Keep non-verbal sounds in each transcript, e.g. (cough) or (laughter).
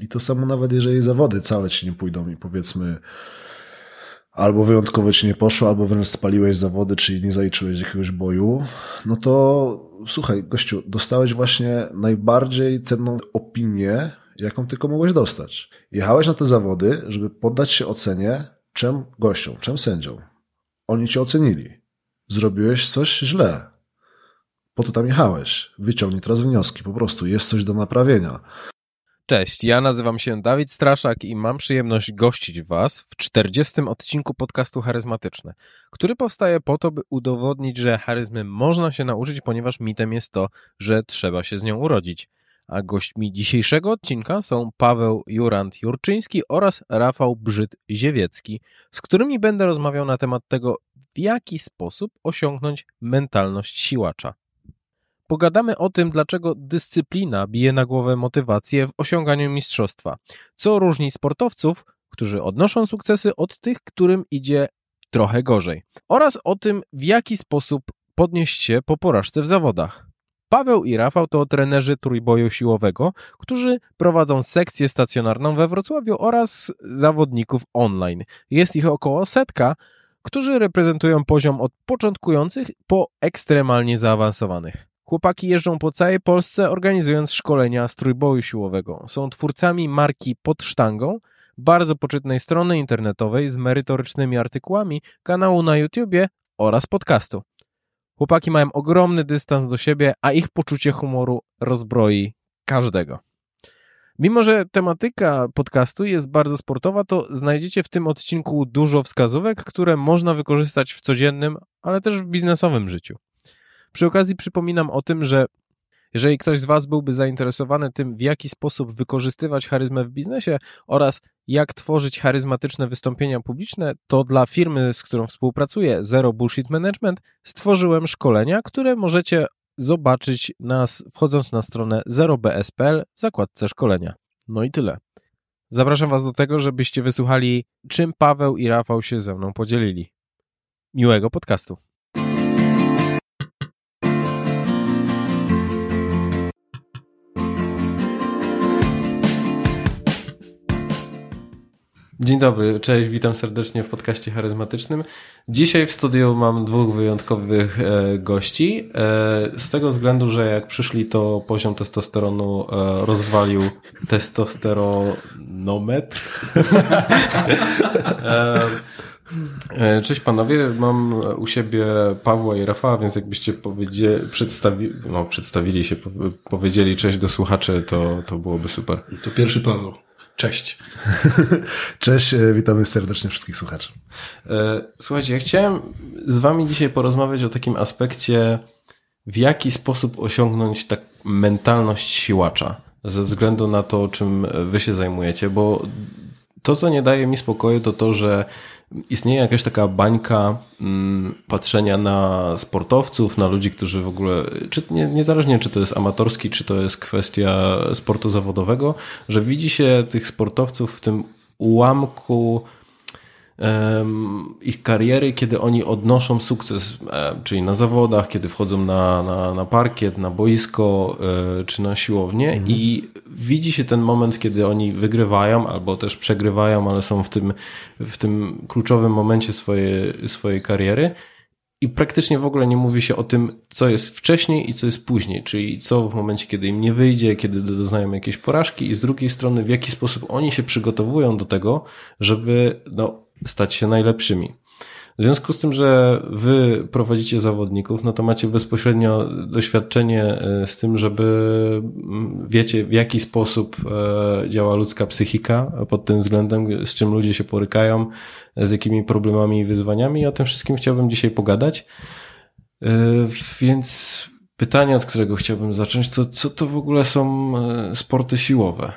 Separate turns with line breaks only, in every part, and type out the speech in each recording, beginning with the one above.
I to samo nawet jeżeli zawody całe ci nie pójdą i powiedzmy albo wyjątkowo ci nie poszło, albo wręcz spaliłeś zawody, czyli nie zaliczyłeś jakiegoś boju, no to słuchaj, gościu, dostałeś właśnie najbardziej cenną opinię, jaką tylko mogłeś dostać. Jechałeś na te zawody, żeby poddać się ocenie czym gościom, czym sędziom. Oni cię ocenili. Zrobiłeś coś źle. Po to tam jechałeś. Wyciągnij teraz wnioski. Po prostu jest coś do naprawienia.
Cześć, ja nazywam się Dawid Straszak i mam przyjemność gościć Was w 40. odcinku podcastu Charyzmatyczne, który powstaje po to, by udowodnić, że charyzmy można się nauczyć, ponieważ mitem jest to, że trzeba się z nią urodzić. A gośćmi dzisiejszego odcinka są Paweł Jurant-Jurczyński oraz Rafał Brzyt-Ziewiecki, z którymi będę rozmawiał na temat tego, w jaki sposób osiągnąć mentalność siłacza. Pogadamy o tym, dlaczego dyscyplina bije na głowę motywację w osiąganiu mistrzostwa, co różni sportowców, którzy odnoszą sukcesy od tych, którym idzie trochę gorzej, oraz o tym, w jaki sposób podnieść się po porażce w zawodach. Paweł i Rafał to trenerzy trójboju siłowego, którzy prowadzą sekcję stacjonarną we Wrocławiu oraz zawodników online. Jest ich około setka, którzy reprezentują poziom od początkujących po ekstremalnie zaawansowanych. Chłopaki jeżdżą po całej Polsce organizując szkolenia z trójboju siłowego. Są twórcami marki Pod Sztangą, bardzo poczytnej strony internetowej z merytorycznymi artykułami, kanału na YouTubie oraz podcastu. Chłopaki mają ogromny dystans do siebie, a ich poczucie humoru rozbroi każdego. Mimo, że tematyka podcastu jest bardzo sportowa, to znajdziecie w tym odcinku dużo wskazówek, które można wykorzystać w codziennym, ale też w biznesowym życiu. Przy okazji przypominam o tym, że jeżeli ktoś z Was byłby zainteresowany tym, w jaki sposób wykorzystywać charyzmę w biznesie oraz jak tworzyć charyzmatyczne wystąpienia publiczne, to dla firmy, z którą współpracuję, Zero Bullshit Management, stworzyłem szkolenia, które możecie zobaczyć nas wchodząc na stronę zerobs.pl w zakładce szkolenia. No i tyle. Zapraszam Was do tego, żebyście wysłuchali, czym Paweł i Rafał się ze mną podzielili. Miłego podcastu. Dzień dobry, cześć, witam serdecznie w podcaście charyzmatycznym. Dzisiaj w studiu mam dwóch wyjątkowych e, gości. E, z tego względu, że jak przyszli, to poziom testosteronu e, rozwalił testosteronometr. (laughs) Cześć panowie, mam u siebie Pawła i Rafała, więc jakbyście powiedzieli, przedstawi, no, przedstawili się, powiedzieli cześć do słuchaczy, to, to byłoby super.
To pierwszy Paweł. Cześć. (laughs)
Cześć, e, witamy serdecznie wszystkich słuchaczy.
E, słuchajcie, ja chciałem z wami dzisiaj porozmawiać o takim aspekcie, w jaki sposób osiągnąć tak mentalność siłacza, ze względu na to, czym wy się zajmujecie, bo to, co nie daje mi spokoju, to to, że istnieje jakaś taka bańka mm, patrzenia na sportowców, na ludzi, którzy w ogóle, czy, nie, niezależnie czy to jest amatorski, czy to jest kwestia sportu zawodowego, że widzi się tych sportowców w tym ułamku ich kariery, kiedy oni odnoszą sukces, e, czyli na zawodach, kiedy wchodzą na, na, na parkiet, na boisko e, czy na siłownię mhm. i widzi się ten moment, kiedy oni wygrywają albo też przegrywają, ale są w tym, w tym kluczowym momencie swojej, swojej kariery. I praktycznie w ogóle nie mówi się o tym, co jest wcześniej i co jest później, czyli co w momencie, kiedy im nie wyjdzie, kiedy doznają jakiejś porażki, i z drugiej strony, w jaki sposób oni się przygotowują do tego, żeby no, stać się najlepszymi. W związku z tym, że wy prowadzicie zawodników, no to macie bezpośrednio doświadczenie e, z tym, żeby mm, wiecie w jaki sposób e, działa ludzka psychika pod tym względem, z czym ludzie się porykają, z jakimi problemami i wyzwaniami. I o tym wszystkim chciałbym dzisiaj pogadać. E, więc pytanie, od którego chciałbym zacząć, to co to w ogóle są sporty siłowe?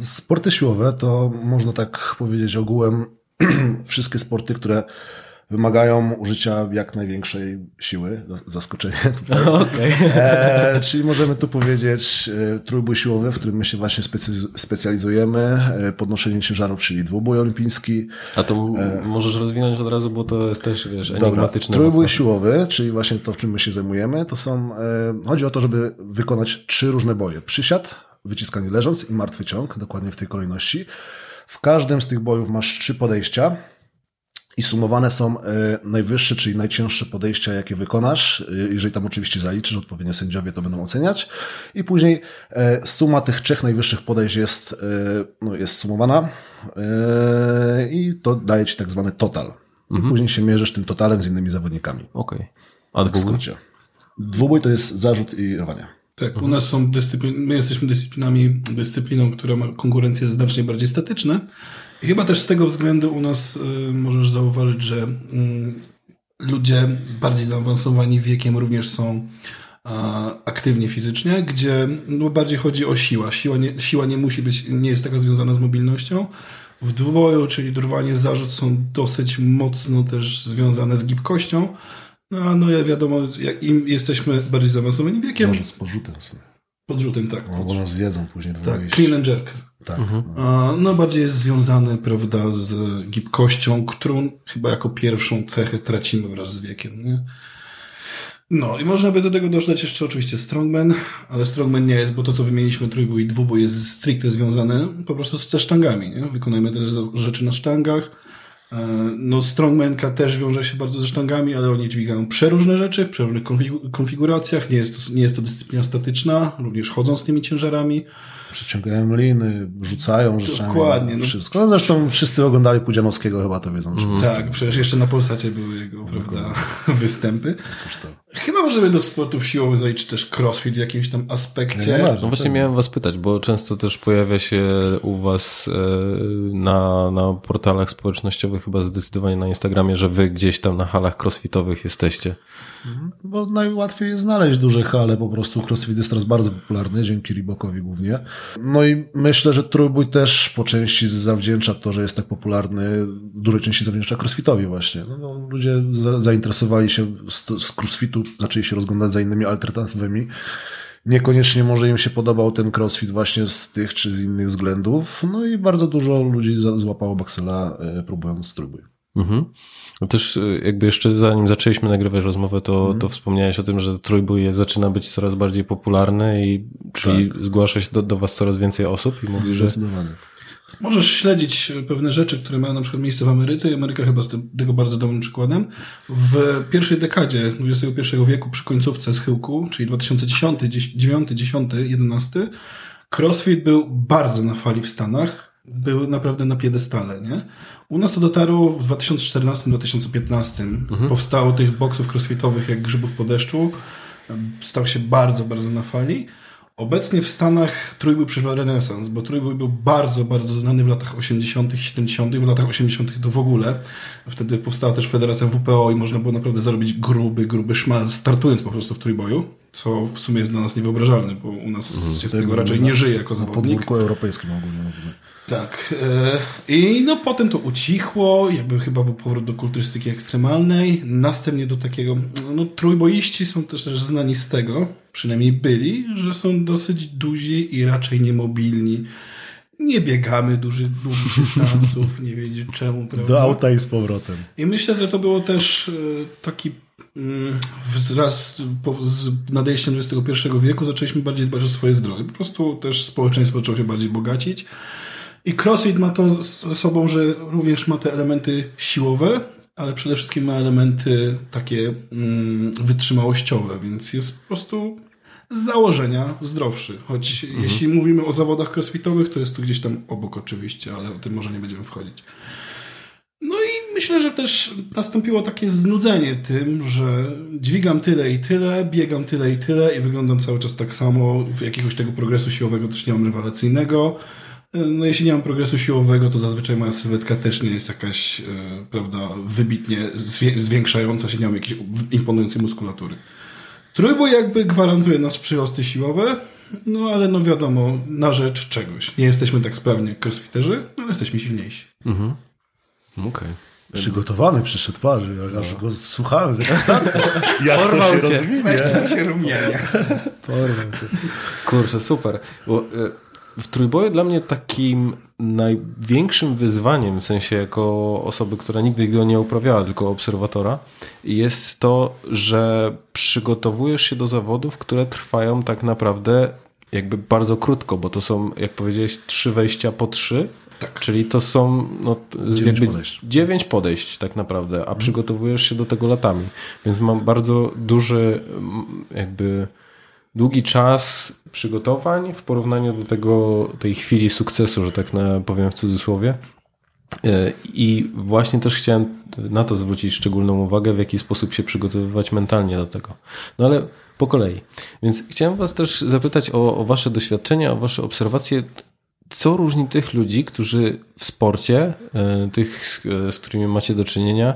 Sporty siłowe to można tak powiedzieć ogółem (clears throat) wszystkie sporty, które wymagają użycia jak największej siły. Zaskoczenie. (laughs) Okay. E, czyli możemy tu powiedzieć e, trójbój siłowy, w którym my się właśnie specjalizujemy. E, podnoszenie ciężarów, czyli dwubój olimpijski.
A to e, możesz rozwinąć od razu, bo to jest też, wiesz, enigmatyczne.
Trójbój mocno. siłowy, czyli właśnie to, w czym my się zajmujemy, to są, chodzi o to, żeby wykonać trzy różne boje. Przysiad, wyciskanie leżąc i martwy ciąg, dokładnie w tej kolejności. W każdym z tych bojów masz trzy podejścia i sumowane są e, najwyższe, czyli najcięższe podejścia, jakie wykonasz. E, jeżeli tam oczywiście zaliczysz, odpowiednio sędziowie to będą oceniać. I później e, suma tych trzech najwyższych podejść jest, no, jest sumowana i to daje ci tak zwany total. Mhm. Później się mierzysz tym totalem z innymi zawodnikami.
Okej. Okay. A dwóbój?
Dwubój to jest zarzut i rwanie.
Tak, mhm. u nas są dyscypliny, my jesteśmy dyscyplinami, dyscypliną, która ma konkurencję znacznie bardziej statyczne. I chyba też z tego względu u nas y, możesz zauważyć, że y, ludzie bardziej zaawansowani wiekiem również są a, aktywni fizycznie, gdzie no, bardziej chodzi o siła. Siła nie, siła nie musi być, nie jest taka związana z mobilnością. W dwuboju, czyli drwanie zarzut są dosyć mocno też związane z gibkością. No, no ja wiadomo, jak im jesteśmy bardziej zaawansowani wiekiem.
Z porzutem sobie.
Podrzutem, tak.
No, bo nas zjedzą później.
Tak, clean and jerk.
Tak. Mhm.
No bardziej jest związany, prawda, z gibkością, którą chyba jako pierwszą cechę tracimy wraz z wiekiem, nie? No i można by do tego dodać jeszcze oczywiście strongman, ale strongman nie jest, bo to co wymieniliśmy trójbój i dwubój jest stricte związane po prostu z sztangami, nie? Wykonujemy te rzeczy na sztangach, no, strongmanka też wiąże się bardzo ze sztangami, ale oni dźwigają przeróżne rzeczy w przeróżnych konfiguracjach. Nie jest, to, nie jest to dyscyplina statyczna, również chodzą z tymi ciężarami.
Przeciągają liny, rzucają rzeczami.
Dokładnie.
No. Wszystko. No zresztą wszyscy oglądali Pudzianowskiego, chyba to wiedzą.
Mm. Tak, przecież jeszcze na Polsacie były jego prawda, (laughs) występy. Chyba możemy do sportów siłowych zaliczyć też crossfit w jakimś tam aspekcie.
No, no właśnie miałem was pytać, bo często też pojawia się u was e, na, na portalach społecznościowych, chyba zdecydowanie na Instagramie, że wy gdzieś tam na halach crossfitowych jesteście.
Mhm. Bo najłatwiej jest znaleźć duże hale, po prostu crossfit jest teraz bardzo popularny, dzięki Reebokowi głównie. No i myślę, że trójbój też po części zawdzięcza to, że jest tak popularny, w dużej części zawdzięcza crossfitowi właśnie. No, no, ludzie za, zainteresowali się z, z crossfitu, zaczęli się rozglądać za innymi alternatywami. Niekoniecznie może im się podobał ten crossfit właśnie z tych czy z innych względów. No i bardzo dużo ludzi złapało baksela e, próbując trójbój. Mhm.
No też y, jakby jeszcze zanim zaczęliśmy nagrywać rozmowę, to, mm. to wspomniałeś o tym, że trójbój zaczyna być coraz bardziej popularny i czyli tak. zgłasza się do, do was coraz więcej osób i mówisz, że...
Możesz śledzić pewne rzeczy, które mają na przykład miejsce w Ameryce i Ameryka chyba jest tego bardzo dobrym przykładem. W pierwszej dekadzie XXI wieku, przy końcówce schyłku, czyli 2010, 9, 10, 11, CrossFit był bardzo na fali w Stanach. Był naprawdę na piedestale, nie? U nas to dotarło w 2014-2015. Mhm. Powstało tych boksów crossfitowych jak grzybów po deszczu. Stał się bardzo, bardzo na fali. Obecnie w Stanach trójbój przeżywa renesans, bo trójbój był bardzo, bardzo znany w latach 80., 70., w latach 80. to w ogóle. Wtedy powstała też federacja WPO i można było naprawdę zarobić gruby, gruby szmal, startując po prostu w trójboju, co w sumie jest dla nas niewyobrażalne, bo u nas mhm. się z tego raczej nie żyje jako zawodnik.
Na podwórku europejskim ogólnie mówimy.
Tak. E, I no potem to ucichło, jakby chyba był powrót do kulturystyki ekstremalnej, następnie do takiego, no trójboiści są też, też znani z tego, przynajmniej byli, że są dosyć duzi i raczej niemobilni. Nie biegamy duży, długich (laughs) dystansów, nie wiedzieć czemu, prawda?
Do auta i z powrotem.
I myślę, że to było też e, taki mm, wraz z nadejściem XXI wieku zaczęliśmy bardziej dbać o swoje zdrowie. Po prostu też społeczeństwo zaczęło się bardziej bogacić. I CrossFit ma to ze sobą, że również ma te elementy siłowe, ale przede wszystkim ma elementy takie mm, wytrzymałościowe, więc jest po prostu z założenia zdrowszy. Choć mhm. jeśli mówimy o zawodach crossfitowych, to jest to gdzieś tam obok oczywiście, ale o tym może nie będziemy wchodzić. No i myślę, że też nastąpiło takie znudzenie tym, że dźwigam tyle i tyle, biegam tyle i tyle i wyglądam cały czas tak samo. Jakiegoś tego progresu siłowego też nie mam rewelacyjnego. No jeśli nie mam progresu siłowego, to zazwyczaj moja sylwetka też nie jest jakaś, e, prawda, wybitnie zwiększająca się, nie mam jakiejś imponującej muskulatury. Trójbój jakby gwarantuje nas przyrosty siłowe, no ale no wiadomo, na rzecz czegoś. Nie jesteśmy tak sprawni jak crossfiterzy, ale jesteśmy silniejsi. Mhm.
Okej. Okay.
Przygotowany przyszedł parz, ja aż go słuchałem z ekscytacją. (laughs) Jak Porwał to się cię. rozwinie.
się rumienia. (laughs)
Kurczę, super. Bo, y w trójboju dla mnie takim największym wyzwaniem, w sensie jako osoby, która nigdy go nie uprawiała, tylko obserwatora, jest to, że przygotowujesz się do zawodów, które trwają tak naprawdę jakby bardzo krótko, bo to są, jak powiedziałeś, trzy wejścia po trzy.
Tak.
Czyli to są no,
Dziewięć podejść. dziewięć
podejść tak naprawdę, a przygotowujesz się do tego latami. Więc mam bardzo duży jakby długi czas przygotowań w porównaniu do tego, tej chwili sukcesu, że tak powiem w cudzysłowie. E, I właśnie też chciałem na to zwrócić szczególną uwagę, w jaki sposób się przygotowywać mentalnie do tego. No ale po kolei. Więc chciałem Was też zapytać o, o Wasze doświadczenia, o Wasze obserwacje. Co różni tych ludzi, którzy w sporcie, e, tych, e, z którymi macie do czynienia,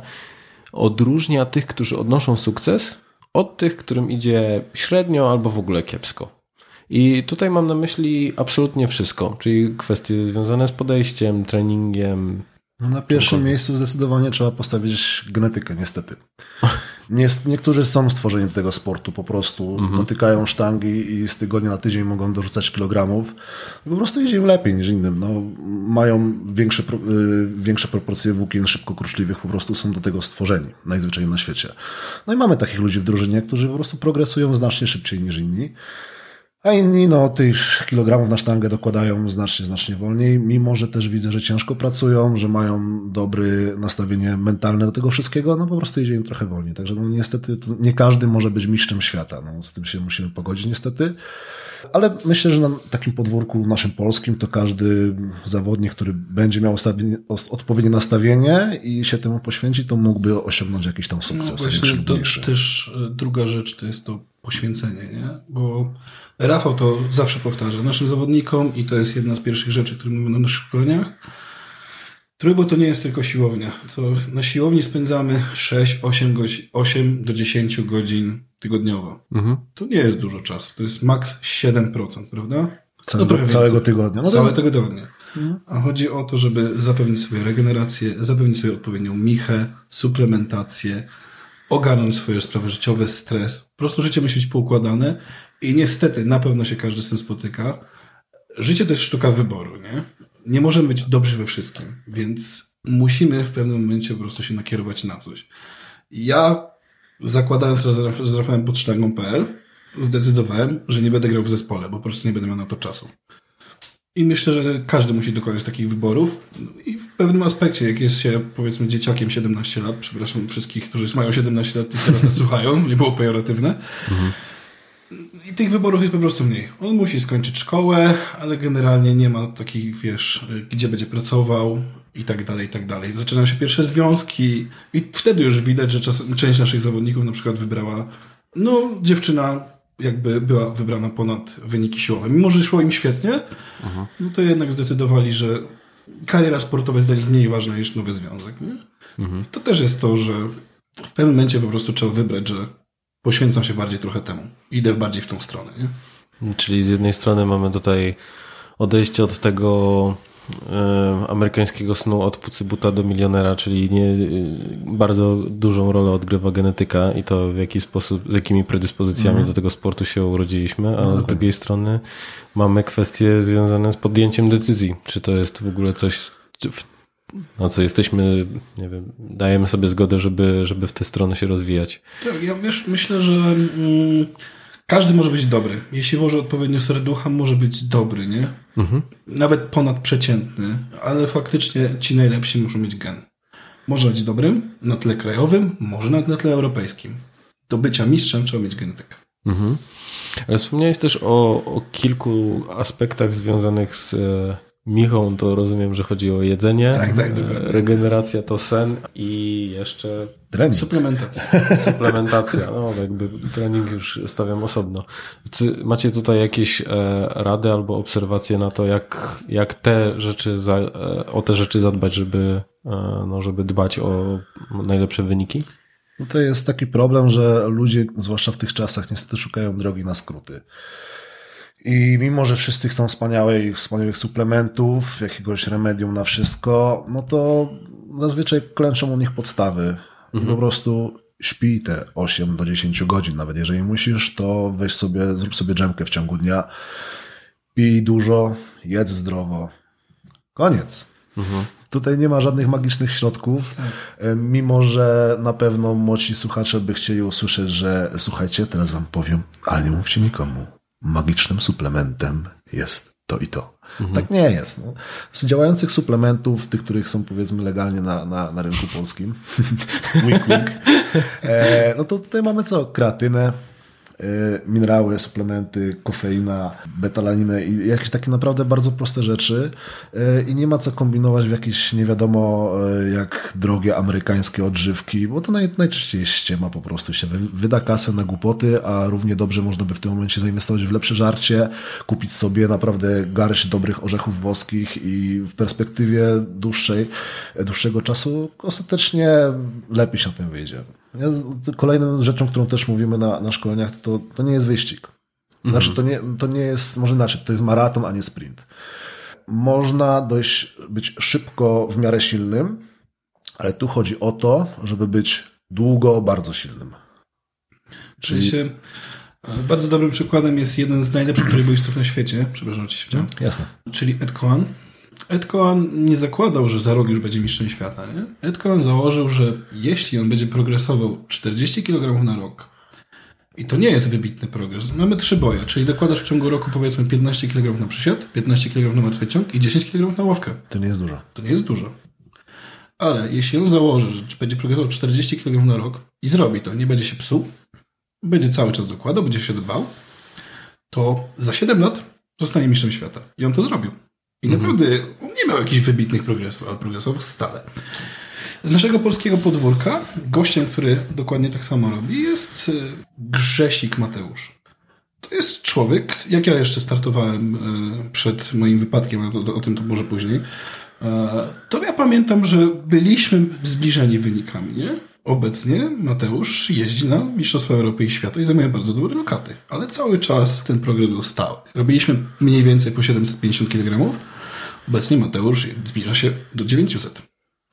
odróżnia tych, którzy odnoszą sukces, od tych, którym idzie średnio albo w ogóle kiepsko? I tutaj mam na myśli absolutnie wszystko, czyli kwestie związane z podejściem, treningiem.
No na pierwszym miejscu zdecydowanie trzeba postawić genetykę, niestety. (laughs) Nie, niektórzy są stworzeni do tego sportu, po prostu dotykają sztangi i z tygodnia na tydzień mogą dorzucać kilogramów. Po prostu idzie im lepiej niż innym. No, mają większe, y, większe proporcje włókien szybko kruszliwych, po prostu są do tego stworzeni, najzwyczajniej na świecie. No i mamy takich ludzi w drużynie, którzy po prostu progresują znacznie szybciej niż inni. A inni no, tych kilogramów na sztangę dokładają znacznie, znacznie wolniej, mimo że też widzę, że ciężko pracują, że mają dobre nastawienie mentalne do tego wszystkiego, no po prostu idzie im trochę wolniej. Także no, niestety nie każdy może być mistrzem świata. No, z tym się musimy pogodzić niestety. Ale myślę, że na takim podwórku naszym polskim to każdy zawodnik, który będzie miał odpowiednie nastawienie i się temu poświęci, to mógłby osiągnąć jakiś tam
No
sukces, większy
właśnie, to też e, druga rzecz to jest to poświęcenie, nie? Bo Rafał to zawsze powtarza naszym zawodnikom i to jest jedna z pierwszych rzeczy, które mówimy na naszych szkoleniach. Trójbo to nie jest tylko siłownia. To na siłowni spędzamy 6, 8, godzin, 8 do 10 godzin tygodniowo.
Mhm.
To nie jest dużo czasu. To jest maks 7%, prawda?
Całego,
trochę
całego tygodnia. No to-
Całe tygodnie. A chodzi o to, żeby zapewnić sobie regenerację, zapewnić sobie odpowiednią michę, suplementację, ogarnąć swoje sprawy życiowe, stres. Po prostu życie musi być poukładane i niestety na pewno się każdy z tym spotyka. Życie to jest sztuka wyboru, nie? Nie możemy być dobrzy we wszystkim, więc musimy w pewnym momencie po prostu się nakierować na coś. Ja zakładając z Rafałem pod zdecydowałem, że nie będę grał w zespole, bo po prostu nie będę miał na to czasu. I myślę, że każdy musi dokonać takich wyborów. I w pewnym aspekcie, jak jest się powiedzmy dzieciakiem 17 lat, przepraszam wszystkich, którzy mają 17 lat i teraz nas (laughs) słuchają, nie było pejoratywne. I tych wyborów jest po prostu mniej. On musi skończyć szkołę, ale generalnie nie ma takich, wiesz, gdzie będzie pracował i tak dalej, i tak dalej. Zaczynają się pierwsze związki i wtedy już widać, że czas, część naszych zawodników na przykład wybrała, no dziewczyna jakby była wybrana ponad wyniki siłowe. Mimo, że szło im świetnie, no to jednak zdecydowali, że kariera sportowa jest dla nich mniej ważna niż nowy związek. Nie? To też jest to, że w pewnym momencie po prostu trzeba wybrać, że poświęcam się bardziej trochę temu. Idę bardziej w tą stronę. Nie?
Czyli z jednej strony mamy tutaj odejście od tego amerykańskiego snu od pucybuta do milionera, czyli nie, e, bardzo dużą rolę odgrywa genetyka i to w jaki sposób, z jakimi predyspozycjami do tego sportu się urodziliśmy, a z drugiej strony mamy kwestie związane z podjęciem decyzji. Czy to jest w ogóle coś, na co jesteśmy, nie wiem, dajemy sobie zgodę, żeby, żeby w tę stronę się rozwijać.
Tak, ja wiesz, myślę, że mm, każdy może być dobry. Jeśli włoży odpowiednio serducha, może być dobry, nie? Nawet ponadprzeciętny, ale faktycznie ci najlepsi muszą mieć gen. Może być dobrym na tle krajowym, może nawet na tle europejskim. Do bycia mistrzem trzeba mieć genetykę.
Mhm. Ale wspomniałeś też o, o kilku aspektach związanych z e, Michą. To rozumiem, że chodzi o jedzenie,
Tak, tak,
e,
dokładnie.
regeneracja to sen i jeszcze
Trening.
Suplementacja. (laughs)
suplementacja. No, jakby trening już stawiam osobno. Czy macie tutaj jakieś e, rady albo obserwacje na to, jak, jak te rzeczy za, e, o te rzeczy zadbać, żeby, e, no, żeby dbać o najlepsze wyniki?
No to jest taki problem, że ludzie, zwłaszcza w tych czasach, niestety szukają drogi na skróty. I mimo, że wszyscy chcą wspaniałej, wspaniałych suplementów, jakiegoś remedium na wszystko, no to zazwyczaj klęczą u nich podstawy. I po prostu śpij te 8 do 10 godzin, nawet jeżeli musisz, to weź sobie, zrób sobie dżemkę w ciągu dnia, pij dużo, jedz zdrowo. Koniec. Tutaj nie ma żadnych magicznych środków, e, mimo że na pewno młodsi słuchacze by chcieli usłyszeć, że słuchajcie, teraz wam powiem, ale nie mówcie nikomu. magicznym suplementem jest to i to. Mhm. Tak nie jest. No. Z działających suplementów, tych, których są powiedzmy legalnie na, na, na rynku polskim, (laughs) wink, wink, (laughs) e, no to tutaj mamy co? Kreatynę, minerały, suplementy, kofeina, betalaninę i jakieś takie naprawdę bardzo proste rzeczy e, i nie ma co kombinować w jakieś nie wiadomo e, jak drogie amerykańskie odżywki, bo to naj, najczęściej ściema po prostu się wyda kasę na głupoty, a równie dobrze można by w tym momencie zainwestować w lepsze żarcie, kupić sobie naprawdę garść dobrych orzechów woskich i w perspektywie dłuższej, dłuższego czasu ostatecznie lepiej się na tym wyjdzie. Ja, kolejną rzeczą, którą też mówimy na, na szkoleniach, to, to nie jest wyścig. Znaczy, to nie, to nie jest, może inaczej, to jest maraton, a nie sprint. Można dojść, być szybko w miarę silnym, ale tu chodzi o to, żeby być długo bardzo silnym.
Czyli... Się, bardzo dobrym przykładem jest jeden z najlepszych trójboistów na świecie. Przepraszam, ci się
Jasne.
Czyli Ed Cohen. Ed Cohen nie zakładał, że za rok już będzie mistrzem świata. Nie? Ed Cohen założył, że jeśli on będzie progresował 40 kg na rok, i to nie jest wybitny progres. Mamy trzy boje, czyli dokładasz w ciągu roku powiedzmy 15 kg na przysiad, 15 kg na martwy ciąg i 10 kg na ławkę.
To nie jest dużo.
To nie jest dużo. Ale jeśli on założy, że będzie progresował 40 kg na rok i zrobi to, nie będzie się psuł, będzie cały czas dokładał, będzie się dbał, to za 7 lat zostanie mistrzem świata. I on to zrobił. I mhm. naprawdę nie miał jakichś wybitnych progresów, ale progresował stale. Z naszego polskiego podwórka gościem, który dokładnie tak samo robi, jest e, Grzesik Mateusz. To jest człowiek, jak ja jeszcze startowałem e, przed moim wypadkiem, o, o tym to może później, e, to ja pamiętam, że byliśmy zbliżeni wynikami, nie? Obecnie Mateusz jeździ na Mistrzostwa Europy i Świata i zajmuje bardzo dobre lokaty, ale cały czas ten progres był stały. Robiliśmy mniej więcej po 750 kg. Obecnie Mateusz zbliża się do 900.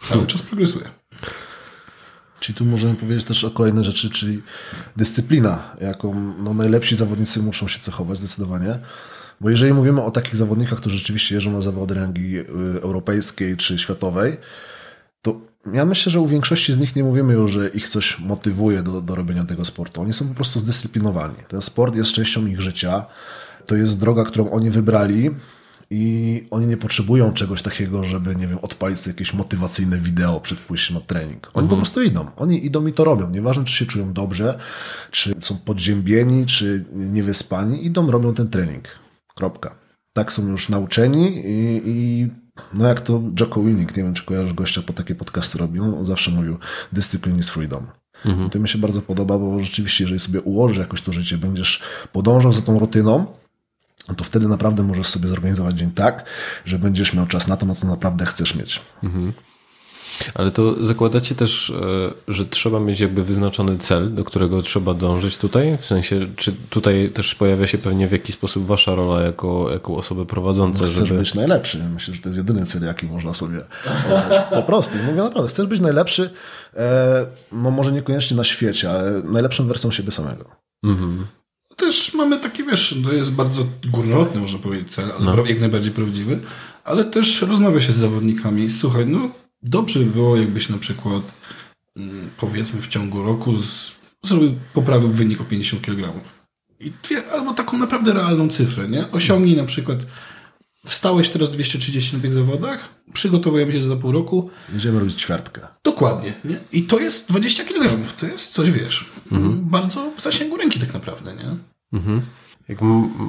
Cały hmm. czas progresuje.
Czyli tu możemy powiedzieć też o kolejnej rzeczy, czyli dyscyplina, jaką no, najlepsi zawodnicy muszą się cechować zdecydowanie. Bo jeżeli mówimy o takich zawodnikach, którzy rzeczywiście jeżdżą na zawody rangi y, europejskiej czy światowej, to ja myślę, że u większości z nich nie mówimy już, że ich coś motywuje do, do robienia tego sportu. Oni są po prostu zdyscyplinowani. Ten sport jest częścią ich życia. To jest droga, którą oni wybrali i oni nie potrzebują czegoś takiego, żeby, nie wiem, odpalić sobie jakieś motywacyjne wideo przed pójściem na trening. Oni mhm. po prostu idą. Oni idą i to robią. Nieważne, czy się czują dobrze, czy są podziębieni, czy niewyspani. Idą, robią ten trening. Kropka. Tak są już nauczeni i, i no jak to Jocko Winnick, nie wiem, czy kojarzysz gościa, po takie podcasty robił, on zawsze mówił discipline is freedom. Mhm. To mi się bardzo podoba, bo rzeczywiście, jeżeli sobie ułożysz jakoś to życie, będziesz podążał za tą rutyną, to wtedy naprawdę możesz sobie zorganizować dzień tak, że będziesz miał czas na to, na co naprawdę chcesz mieć. Mhm.
Ale to zakładacie też, e, że trzeba mieć jakby wyznaczony cel, do którego trzeba dążyć tutaj? W sensie, czy tutaj też pojawia się pewnie w jaki sposób wasza rola jako, jako osoby prowadzące?
No chcesz żeby... być najlepszy. Myślę, że to jest jedyny cel, jaki można sobie Po prostu. Mówię naprawdę, chcesz być najlepszy, e, no może niekoniecznie na świecie, ale najlepszą wersją siebie samego. Mhm
też mamy taki, wiesz, to jest bardzo górnolotny, można powiedzieć, cel, ale no. jak najbardziej prawdziwy, ale też rozmawia się z zawodnikami. Słuchaj, no dobrze by było, jakbyś na przykład mm, powiedzmy w ciągu roku z, zrobił, poprawił wynik o 50 kg. I dwie, albo taką naprawdę realną cyfrę, nie? Osiągnij na przykład Wstałeś teraz 230 na tych zawodach, przygotowujemy się za pół roku.
Będziemy robić ćwiartkę.
Dokładnie. Nie? I to jest 20 kg. To jest coś, wiesz, mhm. bardzo w zasięgu ręki tak naprawdę, nie? Mhm.
Jak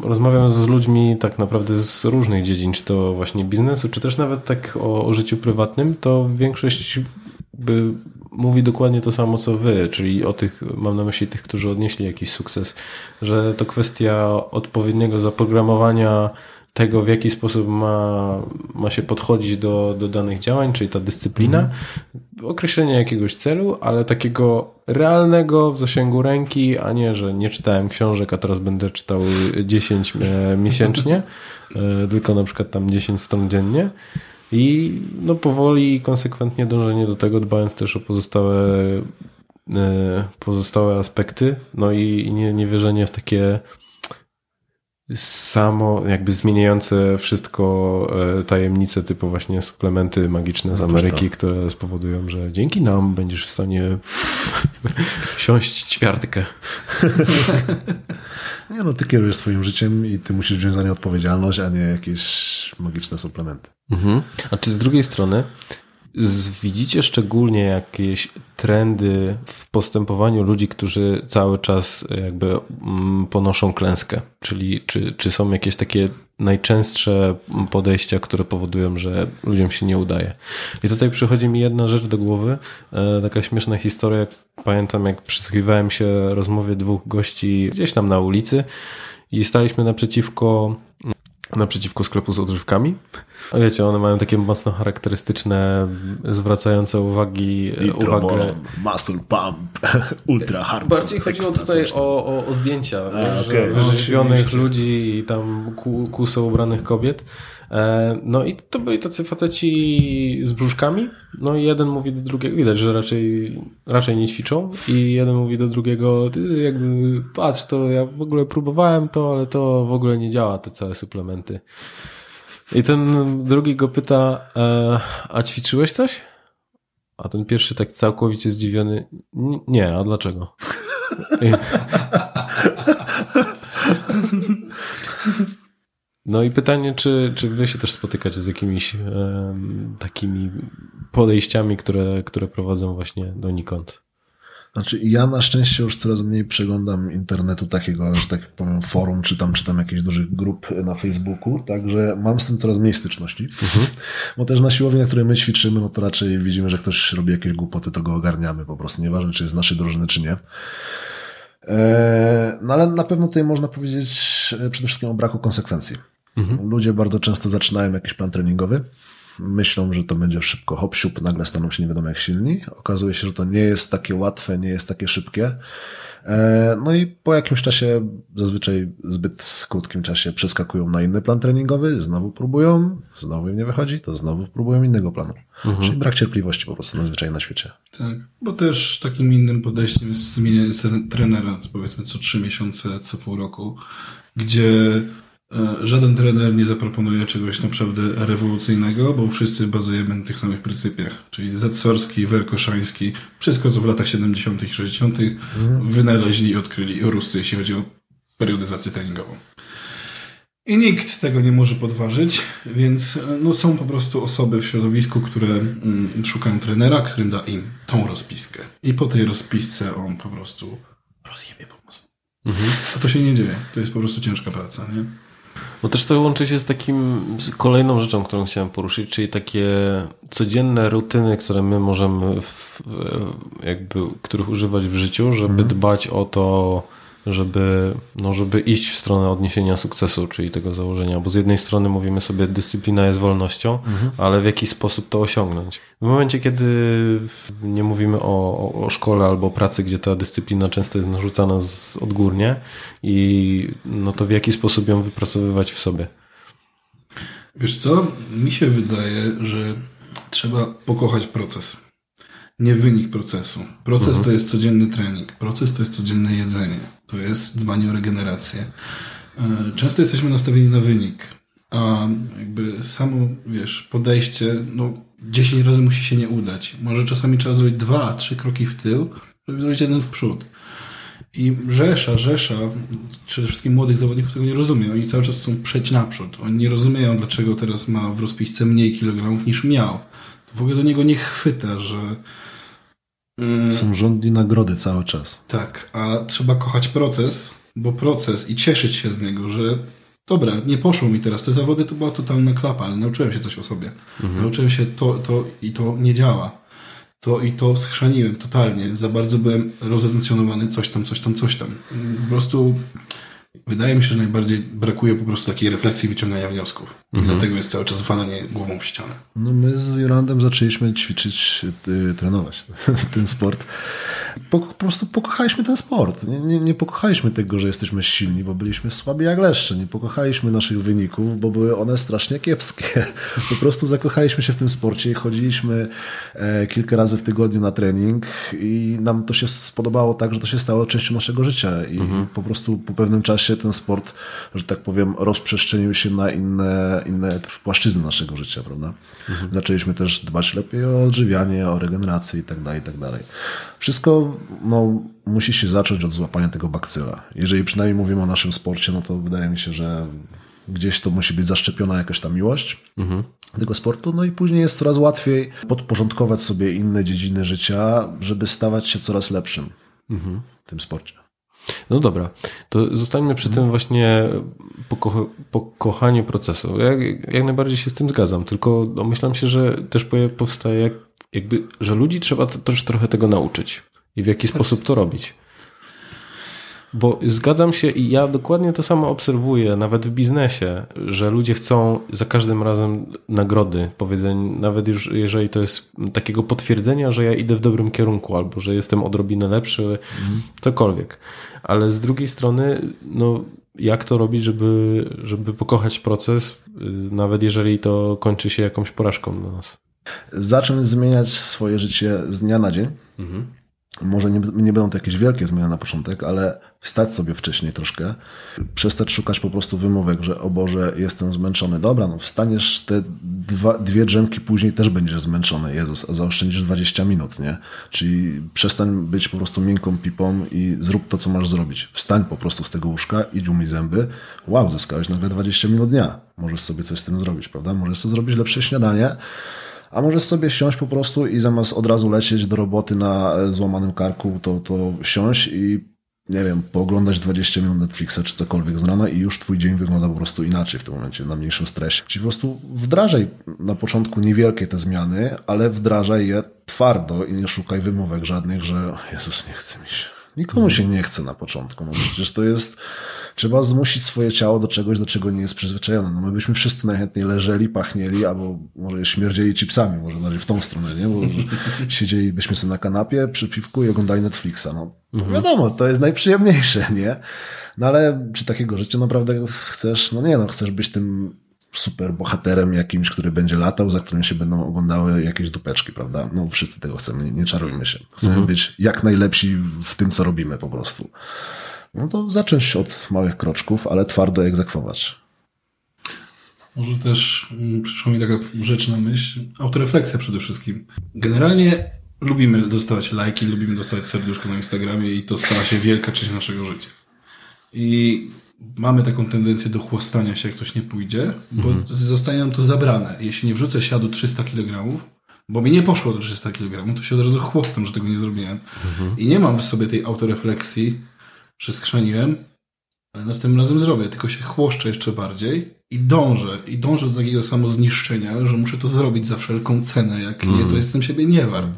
rozmawiam z ludźmi tak naprawdę z różnych dziedzin, czy to właśnie biznesu, czy też nawet tak o, o życiu prywatnym, to większość by mówi dokładnie to samo co wy, czyli o tych, mam na myśli tych, którzy odnieśli jakiś sukces, że to kwestia odpowiedniego zaprogramowania tego, w jaki sposób ma, ma się podchodzić do, do danych działań, czyli ta dyscyplina, mm. określenie jakiegoś celu, ale takiego realnego w zasięgu ręki, a nie, że nie czytałem książek, a teraz będę czytał 10 e, miesięcznie, e, tylko na przykład tam 10 stron dziennie. I no powoli i konsekwentnie dążenie do tego, dbając też o pozostałe e, pozostałe aspekty, no i nie, nie wierzenie w takie samo jakby zmieniające wszystko e, tajemnice typu właśnie suplementy magiczne z Ameryki,
to.
które spowodują, że dzięki nam będziesz w stanie (laughs) siąść ćwiartkę. (laughs)
Nie no, ty kierujesz swoim życiem i ty musisz wziąć za nie odpowiedzialność, a nie jakieś magiczne suplementy.
Mhm. A czy z drugiej strony widzicie szczególnie jakieś trendy w postępowaniu ludzi, którzy cały czas jakby mm, ponoszą klęskę? Czyli czy, czy są jakieś takie najczęstsze podejścia, które powodują, że ludziom się nie udaje? I tutaj przychodzi mi jedna rzecz do głowy, e, taka śmieszna historia. Pamiętam, jak przysłuchiwałem się rozmowie dwóch gości gdzieś tam na ulicy i staliśmy naprzeciwko naprzeciwko sklepu z odżywkami. A wiecie, one mają takie mocno charakterystyczne, zwracające uwagi, uwagę.
muscle pump, (laughs) ultra hard.
Bardziej chodziło tutaj o, o, o zdjęcia
A, No,
wyrzeźbionych
oczywiście.
ludzi i tam ku- kuso ubranych kobiet. E, No i to byli tacy faceci z brzuszkami. No i jeden mówi do drugiego, widać, że raczej, raczej nie ćwiczą. I jeden mówi do drugiego, ty jakby patrz, to ja w ogóle próbowałem to, ale to w ogóle nie działa, te całe suplementy. I ten drugi go pyta, e, a ćwiczyłeś coś? A ten pierwszy tak całkowicie zdziwiony, "N- nie, a dlaczego? I... (laughs) No i pytanie, czy, czy wy się też spotykacie z jakimiś takimi podejściami, które, które prowadzą właśnie donikąd?
Znaczy, ja na szczęście już coraz mniej przeglądam internetu takiego, że tak powiem, forum, czy tam, czy tam jakichś dużych grup na Facebooku, także mam z tym coraz mniej styczności. Bo też na siłowni, na której my ćwiczymy, no to raczej widzimy, że ktoś robi jakieś głupoty, to go ogarniamy po prostu, nieważne, czy jest z naszej drużyny, czy nie. Eee, No ale na pewno tutaj można powiedzieć e, przede wszystkim o braku konsekwencji. Ludzie bardzo często zaczynają jakiś plan treningowy, myślą, że to będzie szybko hop siup, nagle staną się nie wiadomo jak silni. Okazuje się, że to nie jest takie łatwe, nie jest takie szybkie. E, No i po jakimś czasie, zazwyczaj zbyt krótkim czasie, przeskakują na inny plan treningowy, znowu próbują, znowu im nie wychodzi, to znowu próbują innego planu. Czyli brak cierpliwości po prostu nazwyczaj na świecie.
Tak, bo też takim innym podejściem jest zmienianie tre- trenera, powiedzmy co trzy miesiące, co pół roku, gdzie żaden trener nie zaproponuje czegoś naprawdę rewolucyjnego, bo wszyscy bazujemy na tych samych pryncypiach, czyli Zetsorski, Werkoszański, wszystko co w latach 70. i 60. wynaleźli i odkryli Ruscy, jeśli chodzi o periodyzację treningową. I nikt tego nie może podważyć, więc e, no, są po prostu osoby w środowisku, które mm, szukają trenera, którym da im tą rozpiskę. I po tej rozpisce on po prostu rozjebie po prostu. A to się nie dzieje. To jest po prostu ciężka praca, nie?
Bo też to łączy się z takim z kolejną rzeczą, którą chciałem poruszyć, czyli takie codzienne rutyny, które my możemy w, jakby, których używać w życiu, żeby dbać o to, żeby, no, żeby iść w stronę odniesienia sukcesu, czyli tego założenia. Bo z jednej strony mówimy sobie, dyscyplina jest wolnością, ale w jaki sposób to osiągnąć? W momencie, kiedy nie mówimy o, o, szkole albo o pracy, gdzie ta dyscyplina często jest narzucana z odgórnie i no to w jaki sposób ją wypracowywać w sobie?
Wiesz co? Mi się wydaje, że trzeba pokochać proces. Nie wynik procesu. Proces to jest codzienny trening. Proces to jest codzienne jedzenie. To jest dbanie o regenerację. E, Często jesteśmy nastawieni na wynik, a jakby samo, wiesz, podejście, no 10 razy musi się nie udać. Może czasami trzeba zrobić dwa, trzy kroki w tył, żeby zrobić jeden w przód. I rzesza, rzesza, przede wszystkim młodych zawodników tego nie rozumie. Oni cały czas chcą przejść naprzód. Oni nie rozumieją, dlaczego teraz ma w rozpisce mniej kilogramów niż miał. To w ogóle do niego nie chwyta, że
Są żądni nagrody cały czas.
tak, a trzeba kochać proces, bo proces i cieszyć się z niego, że dobra, nie poszło mi teraz. Te zawody to była totalna klapa, ale nauczyłem się coś o sobie. Nauczyłem się to, to i to nie działa. To i to schrzaniłem totalnie. Za bardzo byłem rozencjonowany, coś tam, coś tam, coś tam. Po prostu wydaje mi się, że najbardziej brakuje po prostu takiej refleksji, wyciągania wniosków. I dlatego jest cały czas walenie głową w ścianę.
No my z Jolandem zaczęliśmy ćwiczyć, y, trenować (laughs) ten sport Po, po prostu pokochaliśmy ten sport. Nie, nie, nie pokochaliśmy tego, że jesteśmy silni, bo byliśmy słabi jak leszcze. Nie pokochaliśmy naszych wyników, bo były one strasznie kiepskie. Po prostu zakochaliśmy się w tym sporcie i chodziliśmy e, kilka razy w tygodniu na trening i nam to się spodobało tak, że to się stało częścią naszego życia i mhm. po prostu po pewnym czasie ten sport, że tak powiem, rozprzestrzenił się na inne, inne płaszczyzny naszego życia, prawda? Mhm. Zaczęliśmy też dbać lepiej o odżywianie, o regenerację i tak dalej, i tak dalej. Wszystko no, musi się zacząć od złapania tego bakcyla. Jeżeli przynajmniej mówimy o naszym sporcie, no to wydaje mi się, że gdzieś to musi być zaszczepiona jakaś ta miłość mhm. tego sportu, no i później jest coraz łatwiej podporządkować sobie inne dziedziny życia, żeby stawać się coraz lepszym mhm. w tym sporcie.
No dobra, to zostańmy przy tym właśnie poko pokochaniu procesu. Ja jak najbardziej się z tym zgadzam, tylko domyślam się, że też powstaje jakby, że ludzi trzeba też trochę tego nauczyć i w jaki sposób to robić. Bo zgadzam się i ja dokładnie to samo obserwuję, nawet w biznesie, że ludzie chcą za każdym razem nagrody, powiedzeń, nawet już jeżeli to jest takiego potwierdzenia, że ja idę w dobrym kierunku albo że jestem odrobinę lepszy, mm. cokolwiek. Ale z drugiej strony, no, jak to robić, żeby, żeby pokochać proces, nawet jeżeli to kończy się jakąś porażką dla nas?
Zacząć zmieniać swoje życie z dnia na dzień. Mhm może nie, nie będą to jakieś wielkie zmiany na początek, ale wstać sobie wcześniej troszkę, przestać szukać po prostu wymówek, że o Boże, jestem zmęczony. Dobra, no wstaniesz te dwa, dwie drzemki później też będziesz zmęczony, Jezus, a zaoszczędzisz 20 minut, nie? Czyli przestań być po prostu miękką pipą i zrób to, co masz zrobić. Wstań po prostu z tego łóżka, idź umyj zęby. Wow, zyskałeś nagle 20 minut dnia. Możesz sobie coś z tym zrobić, prawda? Możesz sobie zrobić lepsze śniadanie, a możesz sobie siąść po prostu i zamiast od razu lecieć do roboty na e, złamanym karku, to, to siąść i nie wiem, pooglądać 20 minut Netflixa czy cokolwiek z rana i już twój dzień wygląda po prostu inaczej w tym momencie, na mniejszym stresie. Czyli po prostu wdrażaj na początku niewielkie te zmiany, ale wdrażaj je twardo i nie szukaj wymówek żadnych, że Jezus, nie chce mi się. Nikomu się nie chce na początku. No przecież to jest trzeba zmusić swoje ciało do czegoś, do czego nie jest przyzwyczajone. No my byśmy wszyscy najchętniej leżeli, pachnieli, albo może śmierdzieli chipsami, może bardziej w tą stronę, nie? Bo (laughs) siedzielibyśmy sobie na kanapie przy piwku i oglądali Netflixa. No mhm. wiadomo, to jest najprzyjemniejsze, nie? No ale czy takiego życia naprawdę chcesz? No nie, no chcesz być tym super bohaterem jakimś, który będzie latał, za którym się będą oglądały jakieś dupeczki, prawda? No wszyscy tego chcemy, nie, nie czarujmy się. Chcemy mhm. być jak najlepsi w tym, co robimy po prostu no to zacząć od małych kroczków, ale twardo egzekwować.
Może też mm, przyszła mi taka rzecz na myśl, autorefleksja przede wszystkim. Generalnie lubimy dostawać lajki, lubimy dostawać serduszko na Instagramie i to stała się wielka część naszego życia. I mamy taką tendencję do chłostania się, jak coś nie pójdzie, bo mhm. zostanie nam to zabrane. Jeśli nie wrzucę siadu 300 kg, bo mi nie poszło do 300 kg, to się od razu chłostam, że tego nie zrobiłem. Mhm. I nie mam w sobie tej autorefleksji, że ale następnym razem zrobię, tylko się chłoszczę jeszcze bardziej i dążę, i dążę do takiego samozniszczenia, że muszę to zrobić za wszelką cenę, jak mm. nie, to mhm. jestem siebie nie wart.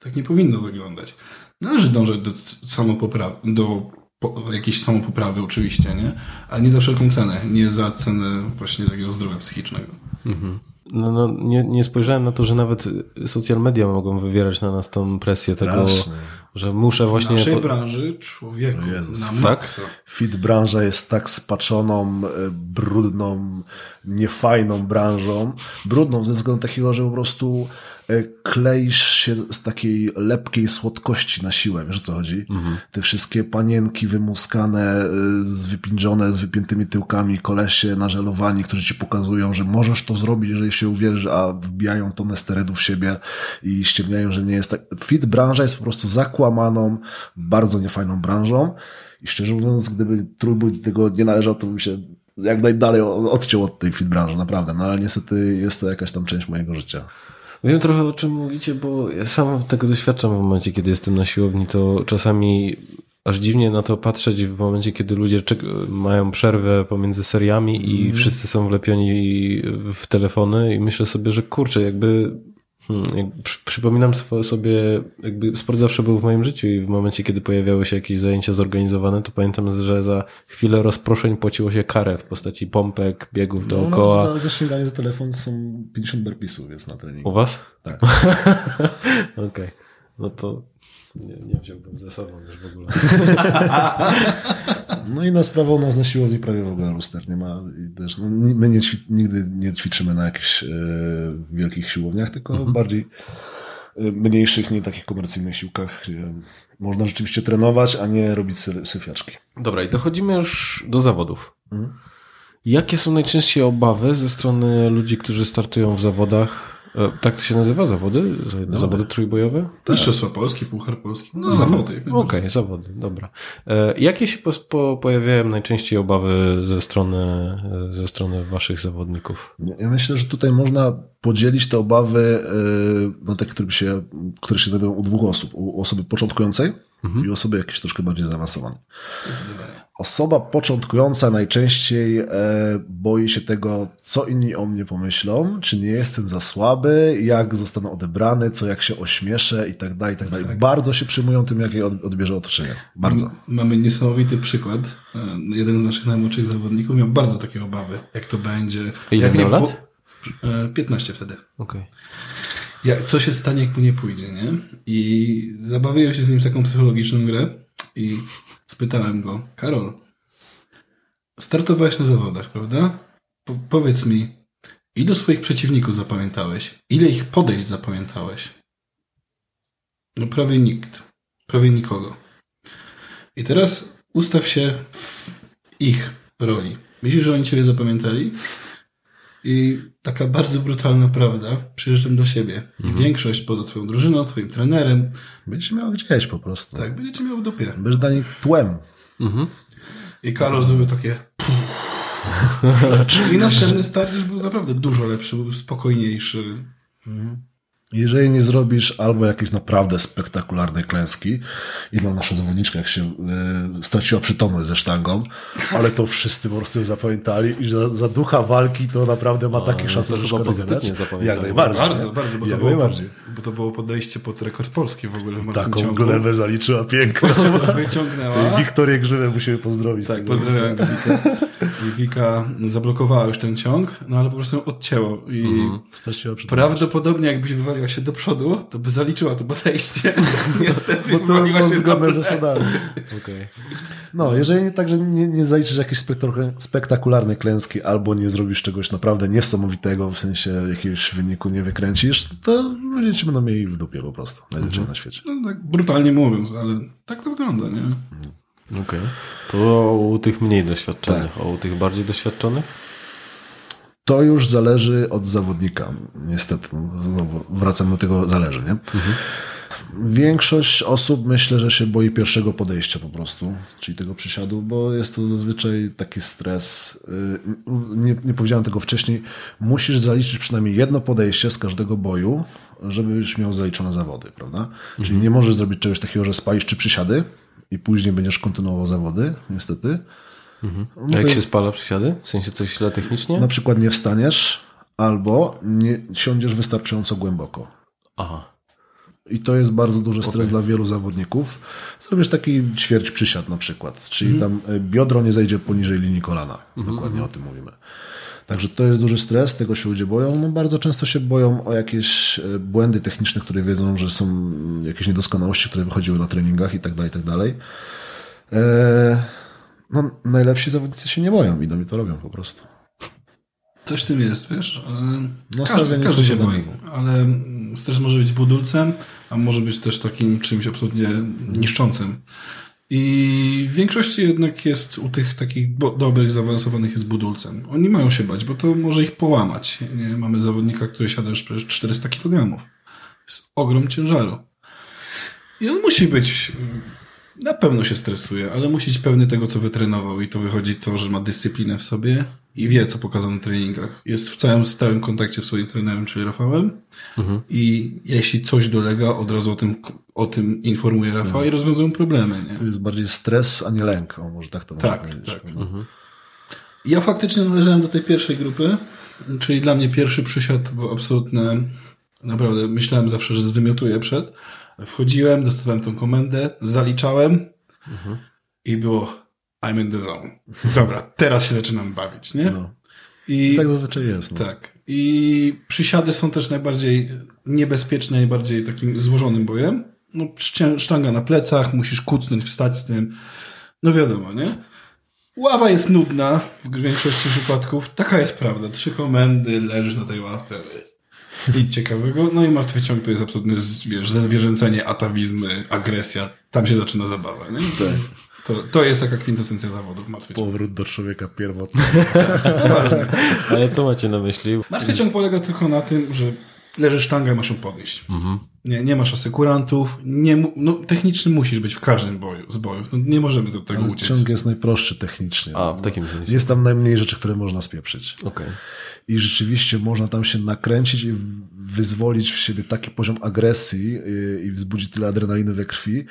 Tak nie powinno wyglądać. Należy dążyć do samopoprawy, do jakiejś samopoprawy oczywiście, nie? Ale nie za wszelką cenę, nie za cenę właśnie takiego zdrowia psychicznego. Mhm.
No, no nie, nie spojrzałem na to, że nawet social media mogą wywierać na nas tą presję Straszne. tego, że muszę właśnie... W
naszej branży człowieku Jezus, na
tak? Fit branża jest tak spaczoną, e, brudną, niefajną branżą. Brudną ze względu takiego, że po prostu kleisz się z takiej lepkiej słodkości na siłę, wiesz o co chodzi? Mhm. Te wszystkie panienki wymuskane, e, z z wypiętymi tyłkami, kolesie nażelowani, którzy ci pokazują, że możesz to zrobić, jeżeli się uwierzysz, a wbijają tonę sterydów w siebie i ściemniają, że nie jest tak. Fit branża jest po prostu zakłamaną, bardzo niefajną branżą i szczerze mówiąc, gdyby trójbój tego nie należał, to bym się jak najdalej odciął od tej fit branży, naprawdę. No ale niestety jest to jakaś tam część mojego życia.
Wiem trochę o czym mówicie, bo ja sam tego doświadczam w momencie, kiedy jestem na siłowni, to czasami aż dziwnie na to patrzeć w momencie, kiedy ludzie mają przerwę pomiędzy seriami i mm. wszyscy są wlepioni w telefony i myślę sobie, że kurczę, jakby przypominam sobie, jakby sport zawsze był w moim życiu i w momencie, kiedy pojawiały się jakieś zajęcia zorganizowane, to pamiętam, że za chwilę rozproszeń płaciło się karę w postaci pompek, biegów no, dookoła.
No, za, za śniadanie za telefon są 50 burpeesów jest na treningu.
U was?
Tak. (laughs)
Okej. Okay. No to nie, nie wziąłbym ze sobą już w ogóle. (laughs)
No i na sprawę u nas na siłowni prawie w ogóle luster nie ma. Też, no, my nie ćwi, nigdy nie ćwiczymy na jakichś e, wielkich siłowniach, tylko
Mhm.
bardziej e, mniejszych, nie takich komercyjnych siłkach, można rzeczywiście trenować, a nie robić sy- syfiaczki.
Dobra, i dochodzimy już do zawodów. Jakie są najczęściej obawy ze strony ludzi, którzy startują w zawodach? E, Tak to się nazywa? Zawody? Zawody trójbojowe?
Mistrzostwa Polski, Puchar Polski. No, zawody. Jak
Okej,
najbardziej.
zawody, dobra. E, Jakie się po, po, pojawiają najczęściej obawy ze strony, e, ze strony waszych zawodników?
Ja- myślę, że tutaj można podzielić te obawy na te, które się, które się znajdują u dwóch osób. U osoby początkującej i osoby jakieś troszkę bardziej zaawansowane.
Zdecydowanie.
Osoba początkująca najczęściej e, boi się tego, co inni o mnie pomyślą, czy nie jestem za słaby, jak zostanę odebrany, co jak się ośmieszę i tak dalej, i tak dalej. Bardzo się przyjmują tym, jak je od- odbierze otoczenie. Bardzo.
Mamy niesamowity przykład. E, Jeden z naszych najmłodszych zawodników miał bardzo takie obawy, jak to będzie.
Ile
jak
miał lat?
E, 15 wtedy.
Okej.
Jak, co się stanie, jak mu nie pójdzie, nie? I zabawiłem się z nim w taką psychologiczną grę i spytałem go, Karol, startowałeś na zawodach, prawda? Po, powiedz mi, ilu swoich przeciwników zapamiętałeś? Ile ich podejść zapamiętałeś? No prawie nikt. Prawie nikogo. I teraz ustaw się w ich roli. Myślisz, że oni ciebie zapamiętali? I taka bardzo brutalna prawda, przyjeżdżam do siebie. I większość poza twoją drużyną, twoim trenerem,
Będziesz miał gdzieś po prostu.
tak, będziecie miał w dupie.
Będziesz dla nich tłem.
Mhm.
I Karol zrobił takie... (laughs) I następny start już był naprawdę dużo lepszy, był spokojniejszy.
Jeżeli nie zrobisz albo jakiejś naprawdę spektakularnej klęski, i na nasza zawodniczka, jak się y, straciła przytomność ze sztangą, ale to wszyscy po prostu zapamiętali i że za, za ducha walki to naprawdę ma taki
no to
szacunek.
chyba
że
pozytywnie.
Jak najbardziej.
Bardzo,
nie?
bardzo, bo to,
Jak
było,
najbardziej.
bo to było podejście pod rekord Polski w ogóle w
Taką
ciągu.
glebę zaliczyła piękną. (laughs)
Wyciągnęła.
Wiktorię Grzywę musimy pozdrowić. z
Tak,
tego
pozdrawiam. I Wika zablokowała już ten ciąg, no ale po prostu ją odcięło. I
przytomność.
prawdopodobnie jakbyś wywaliła się do przodu, to by zaliczyła to podejście. (laughs) Niestety
Bo to było zgodne z zasadami.
Okej.
No, jeżeli nie, także nie, nie zaliczysz jakiejś spektakular- spektakularnej klęski albo nie zrobisz czegoś naprawdę niesamowitego, w sensie jakiegoś wyniku nie wykręcisz, to ludzie cię będą mieli w dupie po prostu. Najlepiej na świecie.
No, tak brutalnie mówiąc, ale tak to wygląda, nie?
Okej. To u tych mniej doświadczonych, a u tych bardziej doświadczonych?
To już zależy od zawodnika. Niestety, no, znowu wracamy do tego zależy, nie? Większość osób myślę, że się boi pierwszego podejścia po prostu, czyli tego przysiadu, bo jest to zazwyczaj taki stres. Yy, Nie, nie powiedziałem tego wcześniej. Musisz zaliczyć przynajmniej jedno podejście z każdego boju, żebyś miał zaliczone zawody, prawda? Czyli nie możesz zrobić czegoś takiego, że spalisz trzy przysiady i później będziesz kontynuował zawody, niestety. No
A
to
jak się
jest-
spala przysiady? W sensie coś źle technicznie?
na przykład nie wstaniesz albo nie siądziesz wystarczająco głęboko.
Aha.
I to jest bardzo duży stres dla wielu zawodników. Zrobisz taki ćwierć przysiad na przykład, czyli tam e, biodro nie zejdzie poniżej linii kolana. Dokładnie o tym mówimy. Także to jest duży stres, tego się ludzie boją. No bardzo często się boją o jakieś e, błędy techniczne, które wiedzą, że są jakieś niedoskonałości, które wychodziły na treningach i tak dalej, i tak dalej. E, No, najlepsi zawodnicy się nie boją, idą i to robią po prostu.
Coś w tym jest, wiesz? E,
No,
każdy każdy się boi, ale stres może być budulcem, a może być też takim czymś absolutnie niszczącym. I w większości jednak jest u tych takich dobrych, zaawansowanych jest budulcem. Oni mają się bać, bo to może ich połamać. Nie? Mamy zawodnika, który siada już przecież 400 kg. Jest ogrom ciężaru. I on musi być, na pewno się stresuje, ale musi być pewny tego, co wytrenował i to wychodzi to, że ma dyscyplinę w sobie i wie, co pokazał na treningach. Jest w całym stałym kontakcie z swoim trenerem, czyli Rafałem i jeśli coś dolega, od razu o tym, o tym informuje Rafał i rozwiązują problemy. Nie?
To jest bardziej stres, a nie lęk. O, może tak to można
Tak,
powiedzieć.
tak.
No.
Ja faktycznie należałem do tej pierwszej grupy, czyli dla mnie pierwszy przysiad był absolutne, naprawdę myślałem zawsze, że zwymiotuję przed. Wchodziłem, dostawałem tą komendę, zaliczałem i było I'm in the zone. Dobra, teraz się zaczynam bawić, nie?
No.
I
Tak zazwyczaj jest. No.
tak. I przysiady są też najbardziej niebezpieczne, najbardziej takim złożonym bojem. no, sztanga na plecach, musisz kucnąć, wstać z tym. No wiadomo, nie? Ława jest nudna w większości przypadków. Taka jest prawda. Trzy komendy, leżysz na tej ławce. Nic ciekawego. No i martwy ciąg to jest absolutnie, z- wiesz, zezwierzęcenie, atawizmy, agresja. Tam się zaczyna zabawa, nie? To, to, to jest taka kwintesencja zawodów, martwy ciąg.
Powrót do człowieka pierwotnego.
Poważnie.
Ale co macie na myśli?
Martwy ciąg polega tylko na tym, że leży sztanga i masz ją podnieść. Nie, nie masz asekurantów. Nie, no, techniczny musisz być w każdym boju, z bojów. No, nie możemy do tego
Ale
uciec.
ciąg jest najprostszy technicznie.
A, w takim sensie.
Jest tam najmniej rzeczy, które można spieprzyć.
Okej.
I rzeczywiście można tam się nakręcić i wyzwolić w siebie taki poziom agresji yy, i wzbudzić tyle adrenaliny we krwi,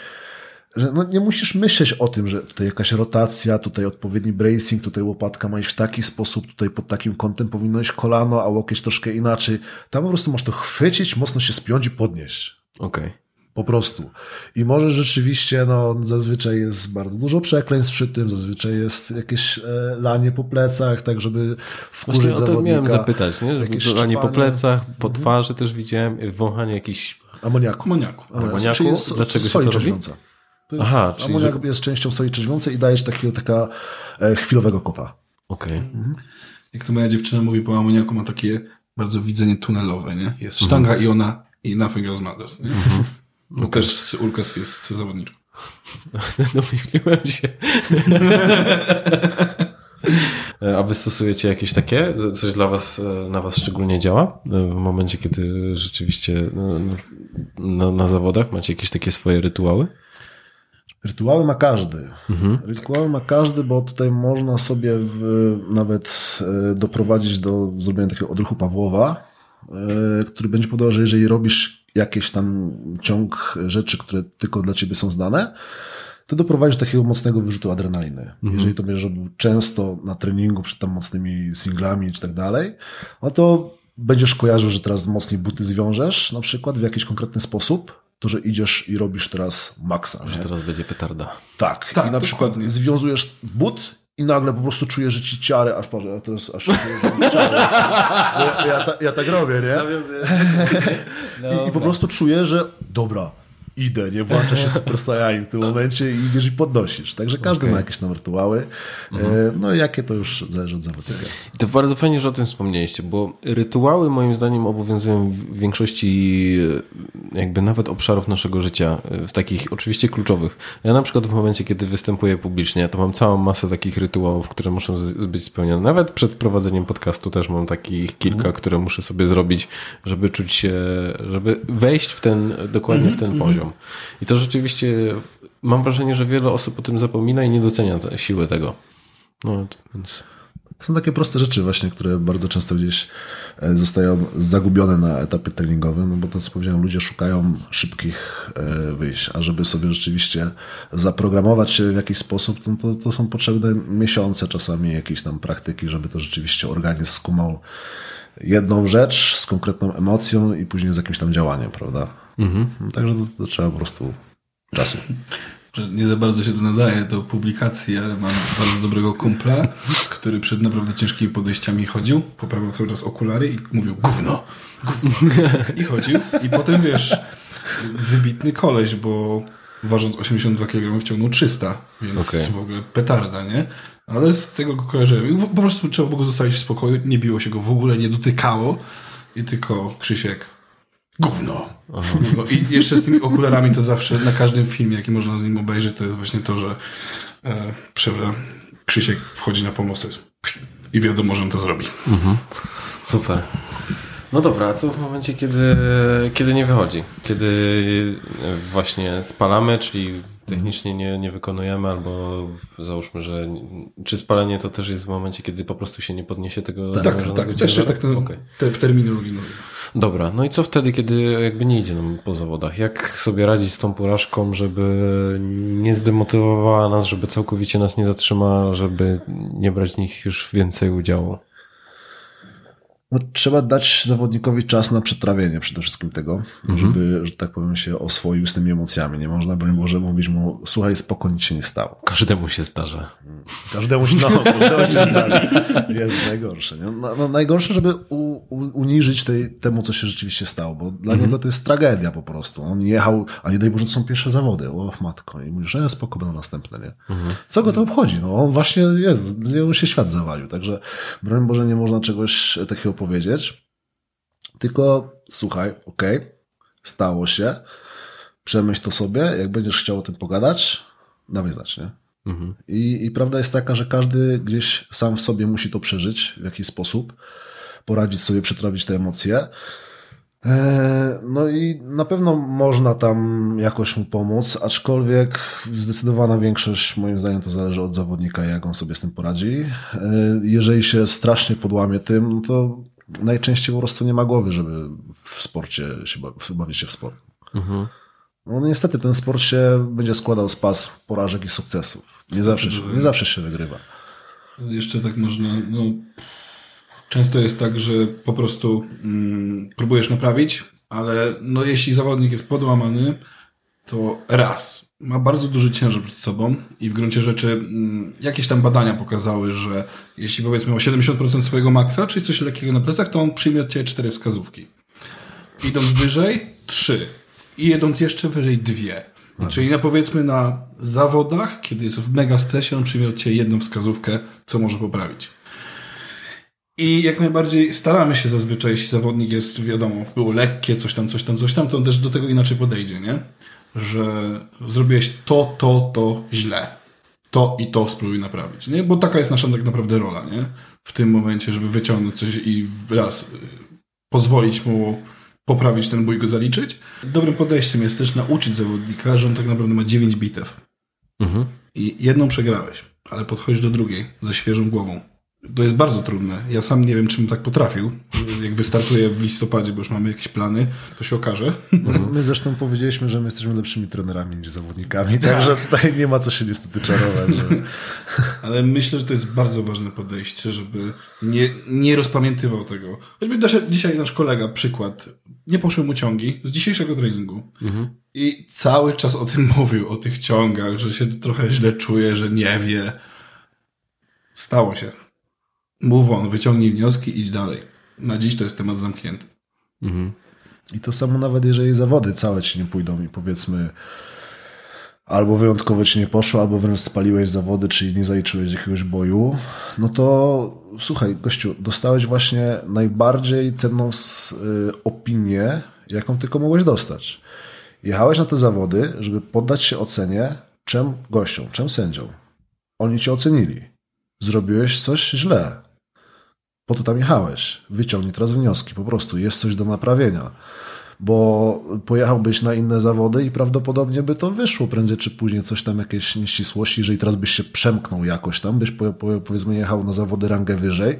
że no nie musisz myśleć o tym, że tutaj jakaś rotacja, tutaj odpowiedni bracing, tutaj łopatka ma iść w taki sposób, tutaj pod takim kątem powinno iść kolano, a łokieć troszkę inaczej. Tam po prostu masz to chwycić, mocno się spiąć i podnieść.
Okej.
Po prostu. I może rzeczywiście, no, zazwyczaj jest bardzo dużo przekleństw przy tym, zazwyczaj jest jakieś e, lanie po plecach, tak żeby wkurzyć
Właśnie o to
zawodnika.
miałem zapytać, nie?
jakieś
Żeby ani po
szczypanie.
plecach, po twarzy też widziałem, wąchanie jakichś...
Amoniaku.
Amoniaku.
Amoniaku?
So-
Dlaczego się to robi?
To jest,
Aha, czyli
amoniak jest częścią soli trzeźwiącej i daje ci takiego taka e, chwilowego kopa.
Okej.
Jak to moja dziewczyna mówi po amoniaku, ma takie bardzo widzenie tunelowe, nie? Jest sztanga i ona i nothing else matters, nie? (laughs) Bo też Ulkas jest zawodniczką. (laughs)
Domyśliłem się. (laughs) A wy stosujecie jakieś takie? Coś dla was, e, na was szczególnie działa? E, W momencie, kiedy rzeczywiście no, no, na, na zawodach macie jakieś takie swoje rytuały?
Rytuały ma każdy. Rytuały ma każdy, bo tutaj można sobie w, nawet e, doprowadzić do zrobienia takiego odruchu Pawłowa, e, który będzie powodował, że jeżeli robisz jakiś tam ciąg rzeczy, które tylko dla ciebie są znane, to doprowadzisz do takiego mocnego wyrzutu adrenaliny. Jeżeli to będziesz robił często na treningu przed tam mocnymi singlami czy tak dalej, no to będziesz kojarzył, że teraz mocniej buty zwiążesz, na przykład w jakiś konkretny sposób, to, że idziesz i robisz teraz maksa.
Że
Nie?
teraz będzie petarda.
Tak,
Tak,
i na przykład
dokładnie.
związujesz but i nagle po prostu czujesz, że ci ciary, aż patrzę, a teraz aż czuję, że ciary jest. ja, ja, ta, ja tak robię, nie? (laughs) I, I po prostu czuję, że dobra, idę, nie włącza się Super Saiyan w tym (laughs) momencie i idziesz i podnosisz. Także każdy
Okej.
ma jakieś tam rytuały. E, No jakie to już zależy od zawodnika.
I to bardzo fajnie, że o tym wspomnieliście, bo rytuały moim zdaniem obowiązują w większości e, jakby nawet obszarów naszego życia, e, w takich oczywiście kluczowych. Ja na przykład w momencie, kiedy występuję publicznie, to mam całą masę takich rytuałów, które muszą być spełnione. Nawet przed prowadzeniem podcastu też mam takich kilka, które muszę sobie zrobić, żeby czuć się, żeby wejść w ten, dokładnie w ten poziom. I to rzeczywiście mam wrażenie, że wiele osób o tym zapomina i nie docenia siły tego. No, więc...
Są takie proste rzeczy właśnie, które bardzo często gdzieś e, zostają zagubione na etapie treningowym, no bo to co powiedziałem, ludzie szukają szybkich e, wyjść, a żeby sobie rzeczywiście zaprogramować się w jakiś sposób, no to, to są potrzebne miesiące czasami jakiejś tam praktyki, żeby to rzeczywiście organizm skumał jedną rzecz z konkretną emocją i później z jakimś tam działaniem, prawda? No, także to, to trzeba po prostu czasu.
nie za bardzo się to nadaje do publikacji, ale mam bardzo dobrego kumpla, który przed naprawdę ciężkimi podejściami chodził, poprawiał cały czas okulary i mówił gówno, gówno. I chodził. I potem wiesz, wybitny koleś, bo ważąc 82 kg wciągnął 300, więc
Okej.
w ogóle petarda, nie? Ale z tego go kojarzyłem. I po prostu trzeba było go zostawić w spokoju, nie biło się go w ogóle, nie dotykało i tylko Krzysiek Gówno. No I jeszcze z tymi okularami to zawsze na każdym filmie, jaki można z nim obejrzeć, to jest właśnie to, że e, przewra Krzysiek wchodzi na pomost to jest i wiadomo, że on to zrobi.
Super. No dobra, a co w momencie, kiedy, kiedy nie wychodzi? Kiedy e, właśnie spalamy, czyli technicznie nie, nie wykonujemy, albo załóżmy, że czy spalenie to też jest w momencie, kiedy po prostu się nie podniesie tego
Tak,
zamierzonego
tak, też się tak to,
Okej.
te, w terminologii nazywa.
Dobra, no i co wtedy, kiedy jakby nie idzie nam po zawodach? Jak sobie radzić z tą porażką, żeby nie zdemotywowała nas, żeby całkowicie nas nie zatrzymała, żeby nie brać w nich już więcej udziału?
No, trzeba dać zawodnikowi czas na przetrawienie przede wszystkim tego, żeby, że tak powiem, się oswoił z tymi emocjami. Nie można, broń Boże, mówić mu, słuchaj, spokojnie nic się nie stało.
Każdemu się zdarza.
Każdemu się, no, (laughs) każdemu się zdarzy. Jest najgorsze. Nie? No, no, najgorsze, żeby u, uniżyć tej, temu, co się rzeczywiście stało, bo dla niego to jest tragedia po prostu. On jechał, a nie daj Boże, to są pierwsze zawody, o matko, i mówi, że spoko, będą następne, nie? Co go to obchodzi? No on właśnie jest, z niego się świat zawalił, także broń Boże, nie można czegoś takiego powiedzieć, tylko słuchaj, okej, okay, stało się, przemyśl to sobie, jak będziesz chciał o tym pogadać, dawaj znać, nie? Mhm. I, I prawda jest taka, że każdy gdzieś sam w sobie musi to przeżyć w jakiś sposób, poradzić sobie, przetrawić te emocje. E, no i na pewno można tam jakoś mu pomóc, aczkolwiek zdecydowana większość, moim zdaniem, to zależy od zawodnika, jak on sobie z tym poradzi. E, jeżeli się strasznie podłamie tym, to najczęściej po prostu nie ma głowy, żeby w sporcie się bawić się w sport. Mhm. No niestety ten sport się będzie składał z pas porażek i sukcesów. Nie zawsze, nie zawsze się wygrywa.
Jeszcze tak można, no, często jest tak, że po prostu mm, próbujesz naprawić, ale no, jeśli zawodnik jest podłamany, to raz, ma bardzo duży ciężar przed sobą i w gruncie rzeczy mm, jakieś tam badania pokazały, że jeśli powiedzmy ma 70% swojego maksa, czyli coś lekkiego na plecach, to on przyjmie od Ciebie cztery wskazówki. Idąc wyżej, trzy i jedąc jeszcze wyżej dwie. Czyli na powiedzmy na zawodach, kiedy jest w mega stresie, on przyjmie od Ciebie jedną wskazówkę, co może poprawić. I jak najbardziej staramy się zazwyczaj, jeśli zawodnik jest, wiadomo, było lekkie, coś tam, coś tam, coś tam, to on też do tego inaczej podejdzie, nie? Że zrobiłeś to, to, to źle. To i to spróbuj naprawić, nie? Bo taka jest nasza tak naprawdę rola, nie? W tym momencie, żeby wyciągnąć coś i raz y, pozwolić mu poprawić ten bój, go zaliczyć. Dobrym podejściem jest też nauczyć zawodnika, że on tak naprawdę ma 9 bitew. Mhm. I jedną przegrałeś, ale podchodzisz do drugiej ze świeżą głową. To jest bardzo trudne. Ja sam nie wiem, czym tak potrafił. Jak wystartuję w listopadzie, bo już mamy jakieś plany, to się okaże.
My zresztą powiedzieliśmy, że my jesteśmy lepszymi trenerami niż zawodnikami, tak. także tutaj nie ma co się niestety czarować. Że... (laughs)
Ale myślę, że to jest bardzo ważne podejście, żeby nie, nie rozpamiętywał tego. Choćby dzisiaj nasz kolega, przykład, nie poszły mu ciągi z dzisiejszego treningu. Mhm. I cały czas o tym (laughs) mówił, o tych ciągach, że się trochę źle czuje, że nie wie. Stało się move on, wyciągnij wnioski, idź dalej. Na dziś to jest temat zamknięty. Mhm.
I to samo nawet jeżeli zawody całe ci nie pójdą i powiedzmy albo wyjątkowo ci nie poszło, albo wręcz spaliłeś zawody, czyli nie zaliczyłeś jakiegoś boju, no to słuchaj, gościu, dostałeś właśnie najbardziej cenną y, opinię, jaką tylko mogłeś dostać. Jechałeś na te zawody, żeby poddać się ocenie czym gościom, czym sędziom. Oni cię ocenili. Zrobiłeś coś źle po to tam jechałeś. Wyciągnij teraz wnioski, po prostu jest coś do naprawienia. Bo pojechałbyś na inne zawody i prawdopodobnie by to wyszło prędzej czy później, coś tam, jakieś nieścisłości. Jeżeli teraz byś się przemknął jakoś tam, byś po, po, powiedzmy jechał na zawody rangę wyżej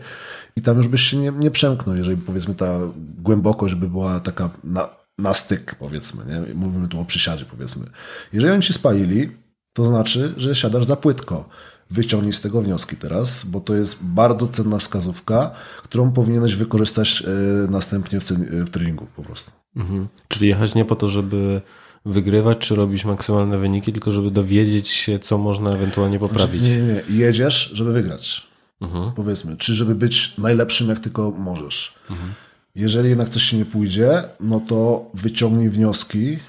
i tam już byś się nie, nie przemknął, jeżeli powiedzmy ta głębokość by była taka na, na styk, powiedzmy, nie? Mówimy tu o przysiadzie, powiedzmy. Jeżeli oni ci spalili, to znaczy, że siadasz za płytko wyciągnij z tego wnioski teraz, bo to jest bardzo cenna wskazówka, którą powinieneś wykorzystać e, następnie w, w treningu po prostu.
Mhm. Czyli jechać nie po to, żeby wygrywać, czy robić maksymalne wyniki, tylko żeby dowiedzieć się, co można ewentualnie znaczy, poprawić.
Znaczy, nie, nie, jedziesz, żeby wygrać. Mhm. Powiedzmy, czy żeby być najlepszym, jak tylko możesz. Mhm. Jeżeli jednak coś się nie pójdzie, no to wyciągnij wnioski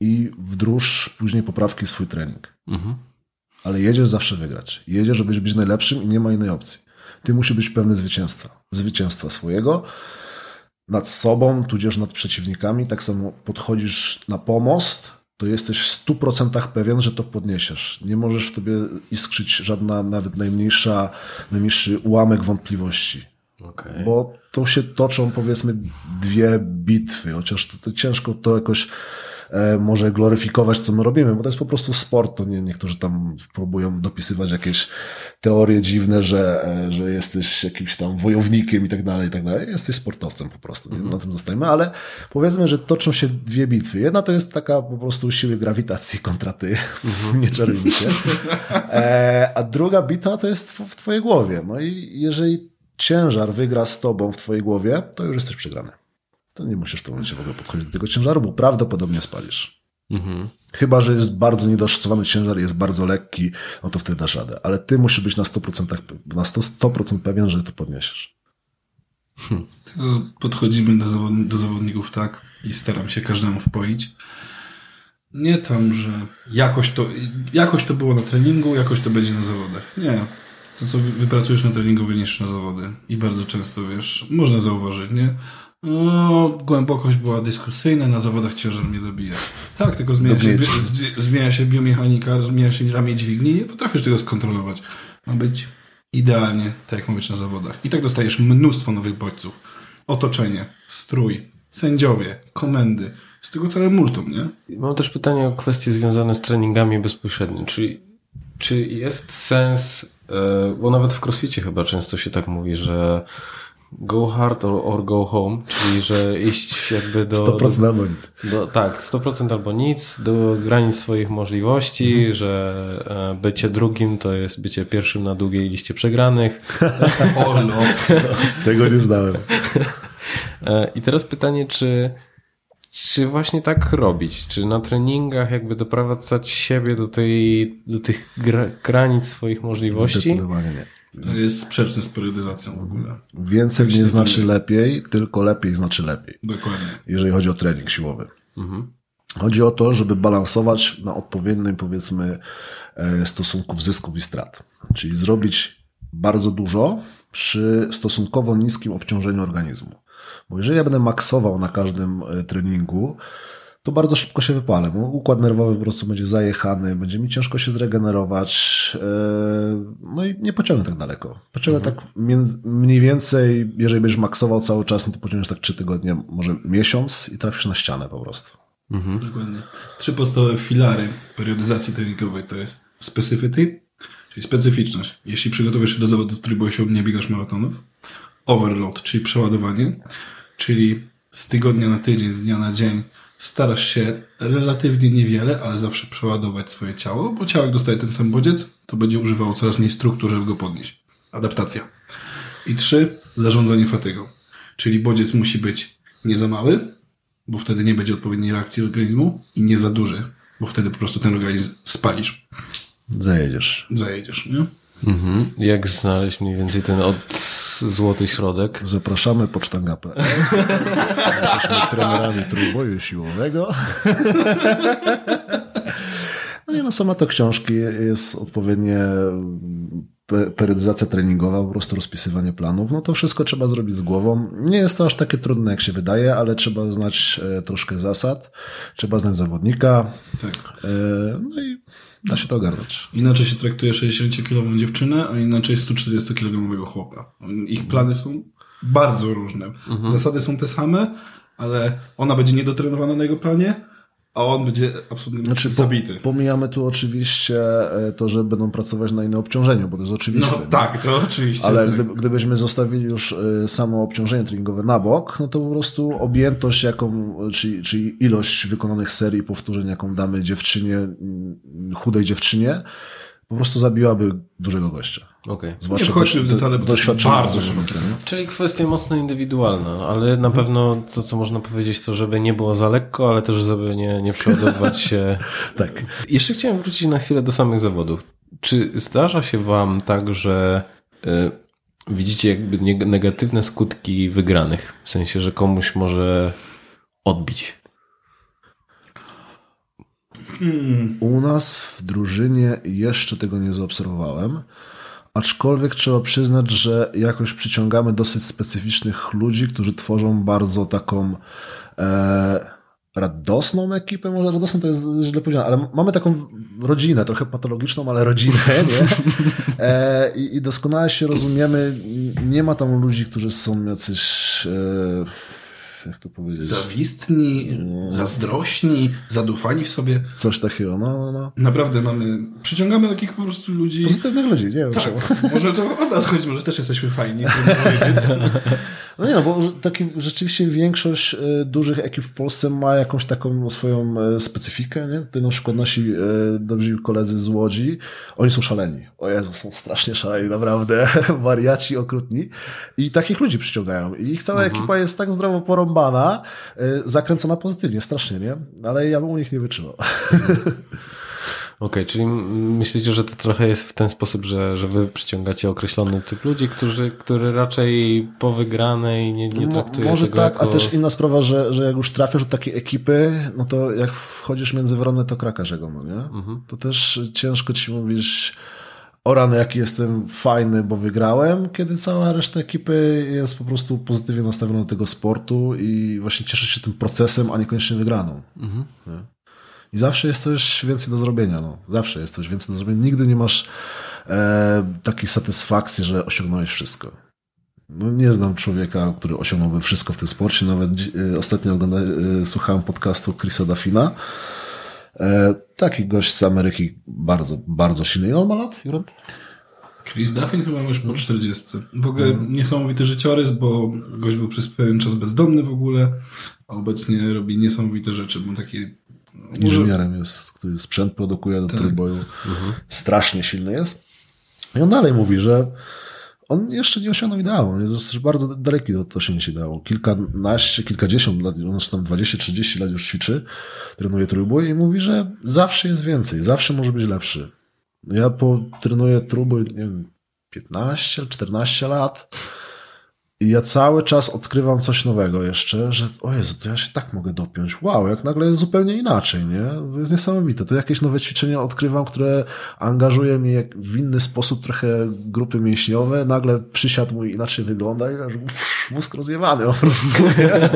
i wdróż później poprawki w swój trening. Mhm ale jedziesz zawsze wygrać. Jedziesz, żebyś być najlepszym i nie ma innej opcji. Ty musisz być pewny zwycięstwa. Zwycięstwa swojego nad sobą, tudzież nad przeciwnikami. Tak samo podchodzisz na pomost, to jesteś w 100% pewien, że to podniesiesz. Nie możesz w tobie iskrzyć żadna, nawet najmniejsza, najmniejszy ułamek wątpliwości. Okay. Bo to się toczą powiedzmy dwie bitwy, chociaż to, to ciężko to jakoś może gloryfikować, co my robimy, bo to jest po prostu sport. To nie, niektórzy tam próbują dopisywać jakieś teorie dziwne, że, e, że jesteś jakimś tam wojownikiem i tak dalej, i tak dalej. Jesteś sportowcem po prostu. Nie? Mhm. Na tym zostajemy, ale powiedzmy, że toczą się dwie bitwy. Jedna to jest taka po prostu siły grawitacji kontra ty. Mhm. (laughs) nie czarujmy się. E, a druga bitwa to jest w twojej głowie. No i jeżeli ciężar wygra z tobą w twojej głowie, to już jesteś przegrany to nie musisz w tym momencie w ogóle podchodzić do tego ciężaru, bo prawdopodobnie spalisz. Mhm. Chyba, że jest bardzo niedoszacowany ciężar, jest bardzo lekki, no to wtedy dasz radę. Ale ty musisz być na 100%, na 100%, 100 pewien, że to podniesiesz.
Hmm. Podchodzimy do, zawod do zawodników tak i staram się każdemu wpoić. Nie tam, że jakoś to, jakoś to było na treningu, jakoś to będzie na zawodach. Nie. To, co wypracujesz na treningu, wyniesiesz na zawody. I bardzo często, wiesz, można zauważyć, nie? No, głębokość była dyskusyjna, na zawodach ciężar mnie dobija. Tak, tylko zmienia się, zmienia się biomechanika, zmienia się ramię dźwigni, nie potrafisz tego skontrolować. Ma być idealnie tak, jak ma być na zawodach. I tak dostajesz mnóstwo nowych bodźców. Otoczenie, strój, sędziowie, komendy. Z tego całe multum, nie?
Mam też pytanie o kwestie związane z treningami bezpośrednio. Czyli czy jest sens, e, bo nawet w crossficie chyba często się tak mówi, że go hard or, or go home, czyli że iść jakby do...
100% do, albo nic.
Do, tak, 100% albo nic, do granic swoich możliwości, mhm. że e, bycie drugim to jest bycie pierwszym na długiej liście przegranych. (laughs)
o no.
Tego nie znałem.
E, I teraz pytanie, czy czy właśnie tak robić? Czy na treningach jakby doprowadzać siebie do, tej, do tych granic swoich możliwości?
Zdecydowanie nie.
To jest sprzeczne z periodyzacją w ogóle.
Więcej nie znaczy lepiej, tylko lepiej znaczy lepiej.
Dokładnie.
Jeżeli chodzi o trening siłowy. Mhm. Chodzi o to, żeby balansować na odpowiednim, powiedzmy, e, stosunku zysków i strat. Czyli zrobić bardzo dużo przy stosunkowo niskim obciążeniu organizmu. Bo jeżeli ja będę maksował na każdym e, treningu, to bardzo szybko się wypalę. Bo układ nerwowy po prostu będzie zajechany, będzie mi ciężko się zregenerować, e, no i nie pociągnę tak daleko. Pociągnę mhm. tak mniej więcej, jeżeli będziesz maksował cały czas, no to pociągniesz tak trzy tygodnie, może miesiąc i trafisz na ścianę po prostu.
Mhm. Dokładnie. Trzy podstawowe filary periodyzacji treningowej to jest specificity, czyli specyficzność. Jeśli przygotowujesz się do zawodów, w których się nie biegasz maratonów. Overload, czyli przeładowanie, czyli z tygodnia na tydzień, z dnia na dzień starasz się relatywnie niewiele, ale zawsze przeładować swoje ciało, bo ciało jak dostaje ten sam bodziec, to będzie używało coraz mniej struktur, żeby go podnieść. Adaptacja. I trzy, zarządzanie fatygą. Czyli bodziec musi być nie za mały, bo wtedy nie będzie odpowiedniej reakcji organizmu i nie za duży, bo wtedy po prostu ten organizm spalisz.
Zajedziesz.
Zajedziesz, nie?
Mhm. Jak znaleźć mniej więcej ten od złoty środek?
Zapraszamy pocztanga.pl. (laughs) Jesteśmy trenerami trójboju siłowego. (laughs) No nie, no sama to książki jest odpowiednie periodyzacja treningowa, po prostu rozpisywanie planów, no to wszystko trzeba zrobić z głową. Nie jest to aż takie trudne, jak się wydaje, ale trzeba znać e, troszkę zasad, trzeba znać zawodnika. Tak. E, no i Da się to ogarnąć.
Inaczej się traktuje 60-kilową dziewczynę, a inaczej 140-kilogramowego chłopa. Ich plany są bardzo różne. Mhm. Zasady są te same, ale ona będzie niedotrenowana na jego planie, a on będzie absolutnie znaczy, zabity.
pomijamy tu oczywiście e, to, że będą pracować na innym obciążeniu, bo to jest oczywiste.
No tak, to oczywiście.
Ale
tak.
gdy, gdybyśmy zostawili już e, samo obciążenie treningowe na bok, no to po prostu objętość, jaką, czyli, czyli ilość wykonanych serii powtórzeń, jaką damy dziewczynie, chudej dziewczynie, po prostu zabiłaby dużego gościa.
Okay.
Zwłaszcza nie wchodźmy w detale, bo doświadczenie bardzo szerokie.
Czyli kwestia mocno indywidualna, ale na pewno to, co można powiedzieć, to żeby nie było za lekko, ale też żeby nie, nie przeładować się. (laughs)
tak.
Jeszcze chciałem wrócić na chwilę do samych zawodów. Czy zdarza się wam tak, że y, widzicie jakby negatywne skutki wygranych? W sensie, że komuś może odbić
Hmm. U nas w drużynie jeszcze tego nie zaobserwowałem, aczkolwiek trzeba przyznać, że jakoś przyciągamy dosyć specyficznych ludzi, którzy tworzą bardzo taką e, radosną ekipę, może radosną to jest źle powiedziane, ale mamy taką rodzinę, trochę patologiczną, ale rodzinę, nie? (laughs) E, i, I doskonale się rozumiemy, nie ma tam ludzi, którzy są jacyś... E, jak to powiedzieć?
Zawistni, no. zazdrośni, zadufani w sobie.
Coś takiego, no, no, no.
Naprawdę mamy, przyciągamy takich po prostu ludzi.
Pozytywnych ludzi, nie wiem
tak, Może to od nas chodzi, może też jesteśmy fajni. (laughs)
No nie no, bo taki, rzeczywiście większość e, dużych ekip w Polsce ma jakąś taką swoją e, specyfikę, nie? Tutaj na przykład nasi e, dobrzy koledzy z Łodzi, oni są szaleni. O Jezu, są strasznie szaleni, naprawdę. (laughs) Wariaci, okrutni. I takich ludzi przyciągają. I ich cała mhm. ekipa jest tak zdrowo porąbana, zakręcona pozytywnie, strasznie, nie? Ale ja bym u nich nie wytrzymał. (laughs)
okay, czyli myślicie, że to trochę jest w ten sposób, że, że wy przyciągacie określony typ ludzi, którzy, który raczej po wygranej nie, nie traktuje
Może
tego
tak,
jako...
a też inna sprawa, że, że jak już trafisz do takiej ekipy, no to jak wchodzisz między wrony, to krakasz jego, no nie? Mhm. To też ciężko ci mówić o rany, jaki jestem fajny, bo wygrałem, kiedy cała reszta ekipy jest po prostu pozytywnie nastawiona do tego sportu i właśnie cieszy się tym procesem, a niekoniecznie wygraną. Mhm. I zawsze jest coś więcej do zrobienia. No. Zawsze jest coś więcej do zrobienia. Nigdy nie masz e, takiej satysfakcji, że osiągnąłeś wszystko. No, nie znam człowieka, który osiągnąłby wszystko w tym sporcie. Nawet e, ostatnio ogląda, e, słuchałem podcastu Chrisa Dafina. E, taki gość z Ameryki, bardzo, bardzo silny. Ile on ma lat, Jurand?
Chris Duffin chyba już po 40. W ogóle mm. niesamowity życiorys, bo gość był przez pewien czas bezdomny w ogóle, a obecnie robi niesamowite rzeczy. Był taki
inżynierem jest, który sprzęt produkuje do tak. trójboju. Mhm. Strasznie silny jest. I on dalej mówi, że on jeszcze nie osiągnął ideału. Jest bardzo daleki do osiągnięcia ideału. Kilkanaście, kilkadziesiąt lat, on tam 20-30 lat już ćwiczy, trenuje trójbój i mówi, że zawsze jest więcej, zawsze może być lepszy. Ja po trenuję trójbój, nie wiem, 15, 14 lat i ja cały czas odkrywam coś nowego jeszcze, że o Jezu, to ja się tak mogę dopiąć. Wow, jak nagle jest zupełnie inaczej, nie? To jest niesamowite. To jakieś nowe ćwiczenia odkrywam, które angażuje mnie w inny sposób, trochę grupy mięśniowe. Nagle przysiad mój inaczej wygląda i aż mózg rozjewany po prostu. Nie?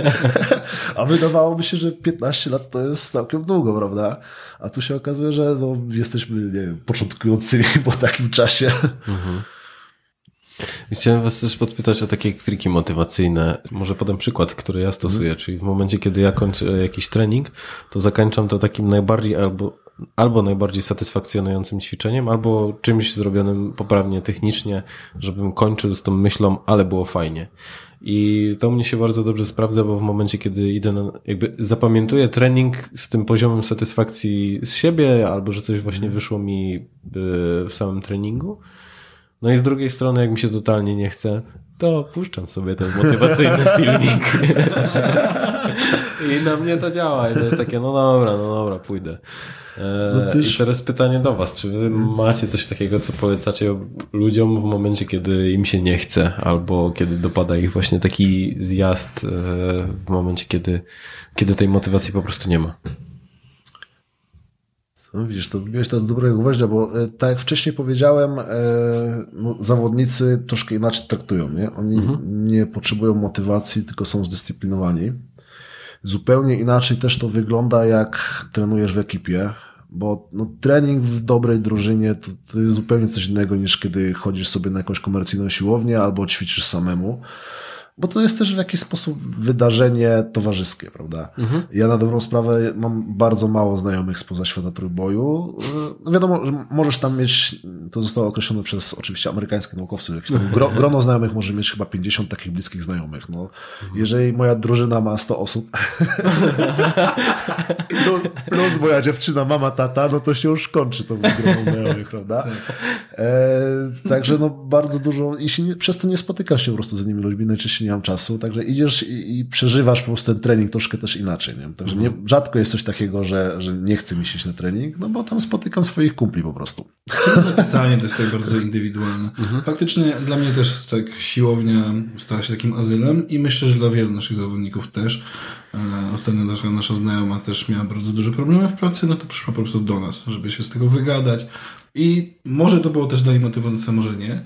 A wydawałoby się, że 15 lat to jest całkiem długo, prawda? A tu się okazuje, że no, jesteśmy, nie wiem, początkującymi po takim czasie. Mhm.
Chciałem was też podpytać o takie triki motywacyjne. Może podam przykład, który ja stosuję, mm. czyli w momencie, kiedy ja kończę jakiś trening, to zakończam to takim najbardziej albo, albo najbardziej satysfakcjonującym ćwiczeniem, albo czymś zrobionym poprawnie technicznie, żebym kończył z tą myślą, ale było fajnie. I to mnie się bardzo dobrze sprawdza, bo w momencie, kiedy idę na, jakby zapamiętuję trening z tym poziomem satysfakcji z siebie, albo że coś właśnie wyszło mi w samym treningu, no i z drugiej strony, jak mi się totalnie nie chce, to puszczam sobie ten motywacyjny (laughs) filmik. I na mnie to działa. I to jest takie, no dobra, no dobra, pójdę. E, no też... I teraz pytanie do Was. Czy Wy macie coś takiego, co polecacie ludziom w momencie, kiedy im się nie chce, albo kiedy dopada ich właśnie taki zjazd, e, w momencie, kiedy, kiedy tej motywacji po prostu nie ma?
No widzisz, to miałeś teraz dobrego gwoździa, bo e, tak jak wcześniej powiedziałem, e, no, zawodnicy troszkę inaczej traktują, nie? Oni mhm. nie potrzebują motywacji, tylko są zdyscyplinowani. Zupełnie inaczej też to wygląda, jak trenujesz w ekipie, bo no, trening w dobrej drużynie to, to jest zupełnie coś innego niż kiedy chodzisz sobie na jakąś komercyjną siłownię albo ćwiczysz samemu. Bo to jest też w jakiś sposób wydarzenie towarzyskie, prawda? Mhm. Ja na dobrą sprawę mam bardzo mało znajomych spoza świata trójboju. No wiadomo, że możesz tam mieć, to zostało określone przez oczywiście amerykańskich naukowców, jakieś tam gro, (laughs) grono znajomych może mieć chyba 50 takich bliskich znajomych. No, mhm. Jeżeli moja drużyna ma 100 osób, (laughs) plus, plus moja dziewczyna, mama, tata, no to się już kończy to grono znajomych, prawda? Tak. E, także no bardzo dużo, i się nie, przez to nie spotykasz się po prostu z innymi ludźmi, najczęściej nie mam czasu, także idziesz i, i przeżywasz po prostu ten trening troszkę też inaczej. Nie? Także nie, mhm. rzadko jest coś takiego, że, że nie chcę mi się iść na trening, no bo tam spotykam swoich kumpli po prostu.
Pytanie to jest tak bardzo indywidualne. Mhm. Faktycznie dla mnie też tak siłownia stała się takim azylem i myślę, że dla wielu naszych zawodników też. E, ostatnio nasza, nasza znajoma też miała bardzo duże problemy w pracy, no to przyszła po prostu do nas, żeby się z tego wygadać. I może to było też dla niej motywujące, może nie.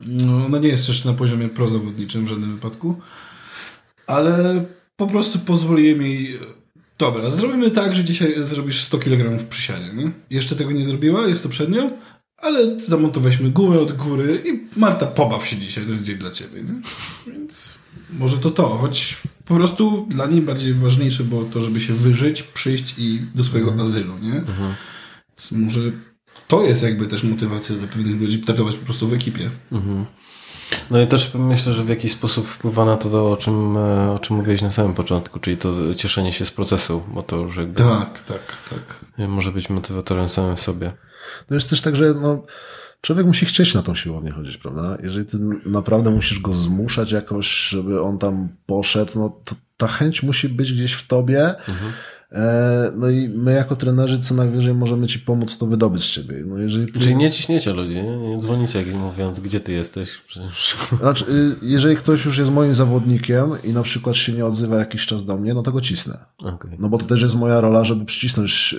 No, ona nie jest jeszcze na poziomie prozawodniczym w żadnym wypadku, ale po prostu pozwoliłem jej dobra, zrobimy tak, że dzisiaj zrobisz 100 kg w przysiadzie, nie? Jeszcze tego nie zrobiła, jest to przed nią, ale zamontowaliśmy gumę od góry i Marta, pobaw się dzisiaj, to jest dzień dla ciebie, nie? Więc może to to, choć po prostu dla niej bardziej ważniejsze było to, żeby się wyżyć, przyjść i do swojego mhm. azylu, nie? Mhm. Więc może to jest jakby też motywacja dla pewnych ludzi, traktować po prostu w ekipie. Mhm.
No i też myślę, że w jakiś sposób wpływa na to, o czym, e, o czym mówiłeś na samym początku, czyli to cieszenie się z procesu, bo to już jakby...
Tak, tak, tak.
Może być motywatorem samym w sobie.
To jest też tak, że no, człowiek musi chcieć na tą siłownię chodzić, prawda? Jeżeli ty naprawdę musisz go zmuszać jakoś, żeby on tam poszedł, no to ta chęć musi być gdzieś w tobie, mhm no i my jako trenerzy co najwyżej możemy ci pomóc to wydobyć z ciebie. No jeżeli ty...
Czyli nie ciśniecie ludzi, nie, nie dzwonicie jak mówiąc, gdzie ty jesteś. Przecież... (laughs)
Znaczy, y, jeżeli ktoś już jest moim zawodnikiem i na przykład się nie odzywa jakiś czas do mnie, no to go cisnę.
Okay.
No bo to też jest moja rola, żeby przycisnąć y,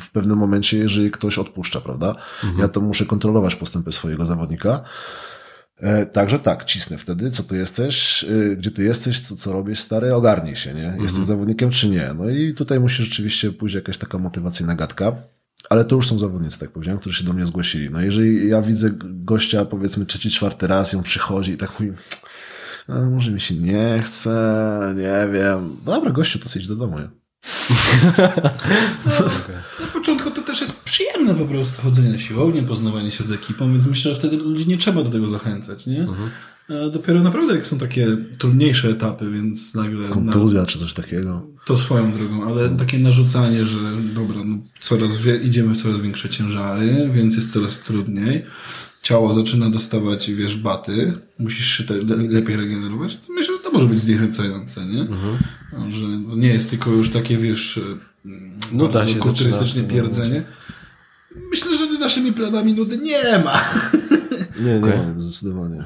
w pewnym momencie, jeżeli ktoś odpuszcza, prawda? Mhm. Ja to muszę kontrolować postępy swojego zawodnika. E, także tak, cisnę wtedy, co ty jesteś, e, gdzie ty jesteś, co, co robisz, stary, ogarnij się, nie? Jesteś mhm. zawodnikiem czy nie? No i tutaj musi rzeczywiście pójść jakaś taka motywacyjna gadka. Ale to już są zawodnicy, tak powiedziałem, którzy się do mnie zgłosili. No jeżeli ja widzę gościa, powiedzmy trzeci, czwarty raz, ją przychodzi i tak mówi, no, może mi się nie chce, nie wiem. Dobra, gościu, to idź do domu, nie? (laughs)
no, na początku to też jest przyjemne po prostu chodzenie na siłownię, poznawanie się z ekipą, więc myślę, że wtedy ludzi nie trzeba do tego zachęcać, nie? Mhm. Dopiero naprawdę jak są takie trudniejsze etapy, więc nagle...
Kontuzja na... czy coś takiego.
To swoją drogą, ale takie narzucanie, że dobra, no coraz wie, idziemy w coraz większe ciężary, więc jest coraz trudniej ciało zaczyna dostawać, wiesz, baty, musisz się te, lepiej regenerować, to myślę, że to może być zniechęcające, nie? Mhm. Że nie jest tylko już takie, wiesz,
no bardzo się
kulturystycznie pierdzenie. Myślę, że z naszymi planami nudy nie ma.
Nie, nie okay. ma, zdecydowanie.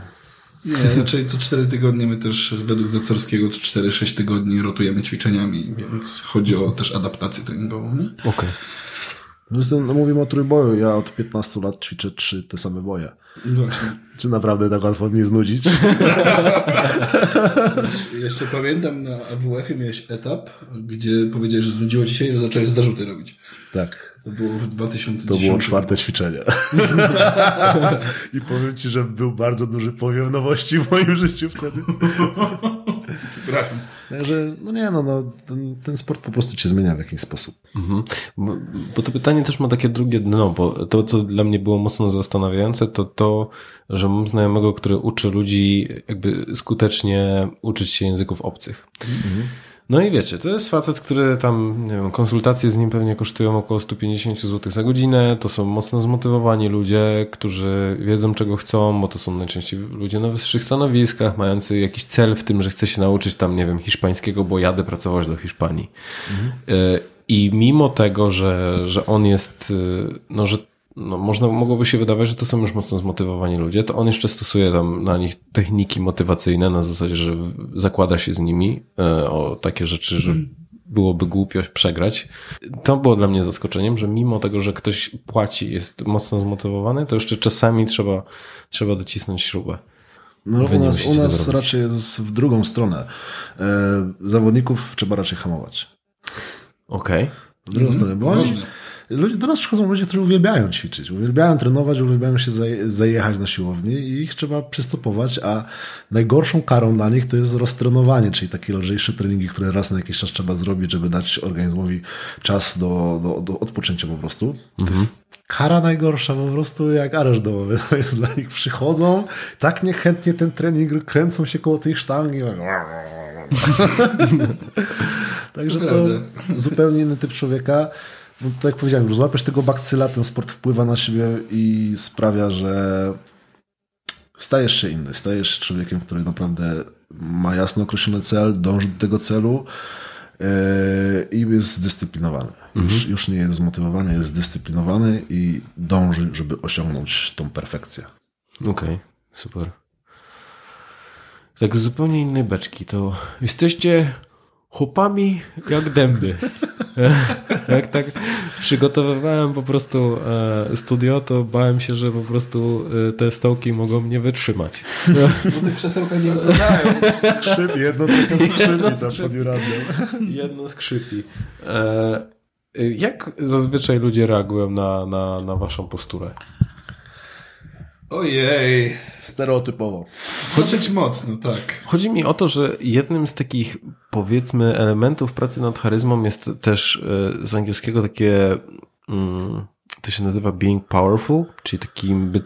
Nie, raczej co 4 tygodnie my też według Zacorskiego co 4-6 tygodni rotujemy ćwiczeniami, więc chodzi o też adaptację treningową. Okej.
Okay. Zresztą no, mówimy o trójboju. Ja od 15 lat ćwiczę trzy te same boje.
Właśnie.
Czy naprawdę tak łatwo mnie znudzić? (laughs)
Jeszcze pamiętam na AWF-ie miałeś etap, gdzie powiedziałeś, że znudziło ci się i zacząłeś zarzuty robić.
Tak.
To było w 2010
To było czwarte ćwiczenie. (laughs) I powiem ci, że był bardzo duży powiew nowości w moim życiu wtedy.
Przepraszam.
Także, no nie, no, no ten, ten, sport po prostu cię zmienia w jakiś sposób. Mhm.
Bo, bo, to pytanie też ma takie drugie dno, bo to, co dla mnie było mocno zastanawiające, to to, że mam znajomego, który uczy ludzi jakby skutecznie uczyć się języków obcych. Mhm. No i wiecie, to jest facet, który tam, nie wiem, konsultacje z nim pewnie kosztują około 150 zł za godzinę. To są mocno zmotywowani ludzie, którzy wiedzą, czego chcą, bo to są najczęściej ludzie na wyższych stanowiskach, mający jakiś cel w tym, że chce się nauczyć tam, nie wiem, hiszpańskiego, bo jadę pracować do Hiszpanii. Mhm. I mimo tego, że, że on jest, e, no, że no, można, mogłoby się wydawać, że to są już mocno zmotywowani ludzie, to on jeszcze stosuje tam na nich techniki motywacyjne na zasadzie, że zakłada się z nimi e, o takie rzeczy, że byłoby głupio przegrać. To było dla mnie zaskoczeniem, że mimo tego, że ktoś płaci, jest mocno zmotywowany, to jeszcze czasami trzeba, trzeba docisnąć śrubę.
No, u nas, u nas raczej jest w drugą stronę. E, zawodników trzeba raczej hamować.
Okej. Okay.
W drugą mm, stronę, bo oni, Ludzie, do nas przychodzą ludzie, którzy uwielbiają ćwiczyć, uwielbiają trenować, uwielbiają się zajechać na siłowni i ich trzeba przystopować, a najgorszą karą dla nich to jest roztrenowanie, czyli takie lżejsze treningi, które raz na jakiś czas trzeba zrobić, żeby dać organizmowi czas do, do, do odpoczęcia po prostu. To mhm. jest kara najgorsza po prostu jak areszt domowy. To (laughs) jest dla nich przychodzą, tak niechętnie ten trening kręcą się koło tej sztangi. (laughs) Także to, to zupełnie inny typ człowieka no, tak jak powiedziałem, już złapiesz tego bakcyla, ten sport wpływa na siebie i sprawia, że stajesz się inny, stajesz się człowiekiem, który naprawdę ma jasno określony cel, dąży do tego celu yy, i jest zdyscyplinowany. Mhm. Już, już nie jest zmotywowany, jest zdyscyplinowany i dąży, żeby osiągnąć tą perfekcję.
Okej, okay, super. Tak z zupełnie innej beczki, to jesteście chłopami jak dęby. (laughs) jak tak przygotowywałem po prostu e, studio, to bałem się, że po prostu e, te stołki mogą mnie wytrzymać. (laughs)
Bo te krzesełka nie wyglądają.
Skrzypi, jedno tylko skrzypi za (laughs)
Jedno skrzypi. E, jak zazwyczaj ludzie reagują na, na, na waszą posturę?
Ojej.
Stereotypowo.
Dosyć mocno, tak.
Chodzi mi o to, że jednym z takich, powiedzmy, elementów pracy nad charyzmą jest też e, z angielskiego takie mm, to się nazywa being powerful, czyli takim być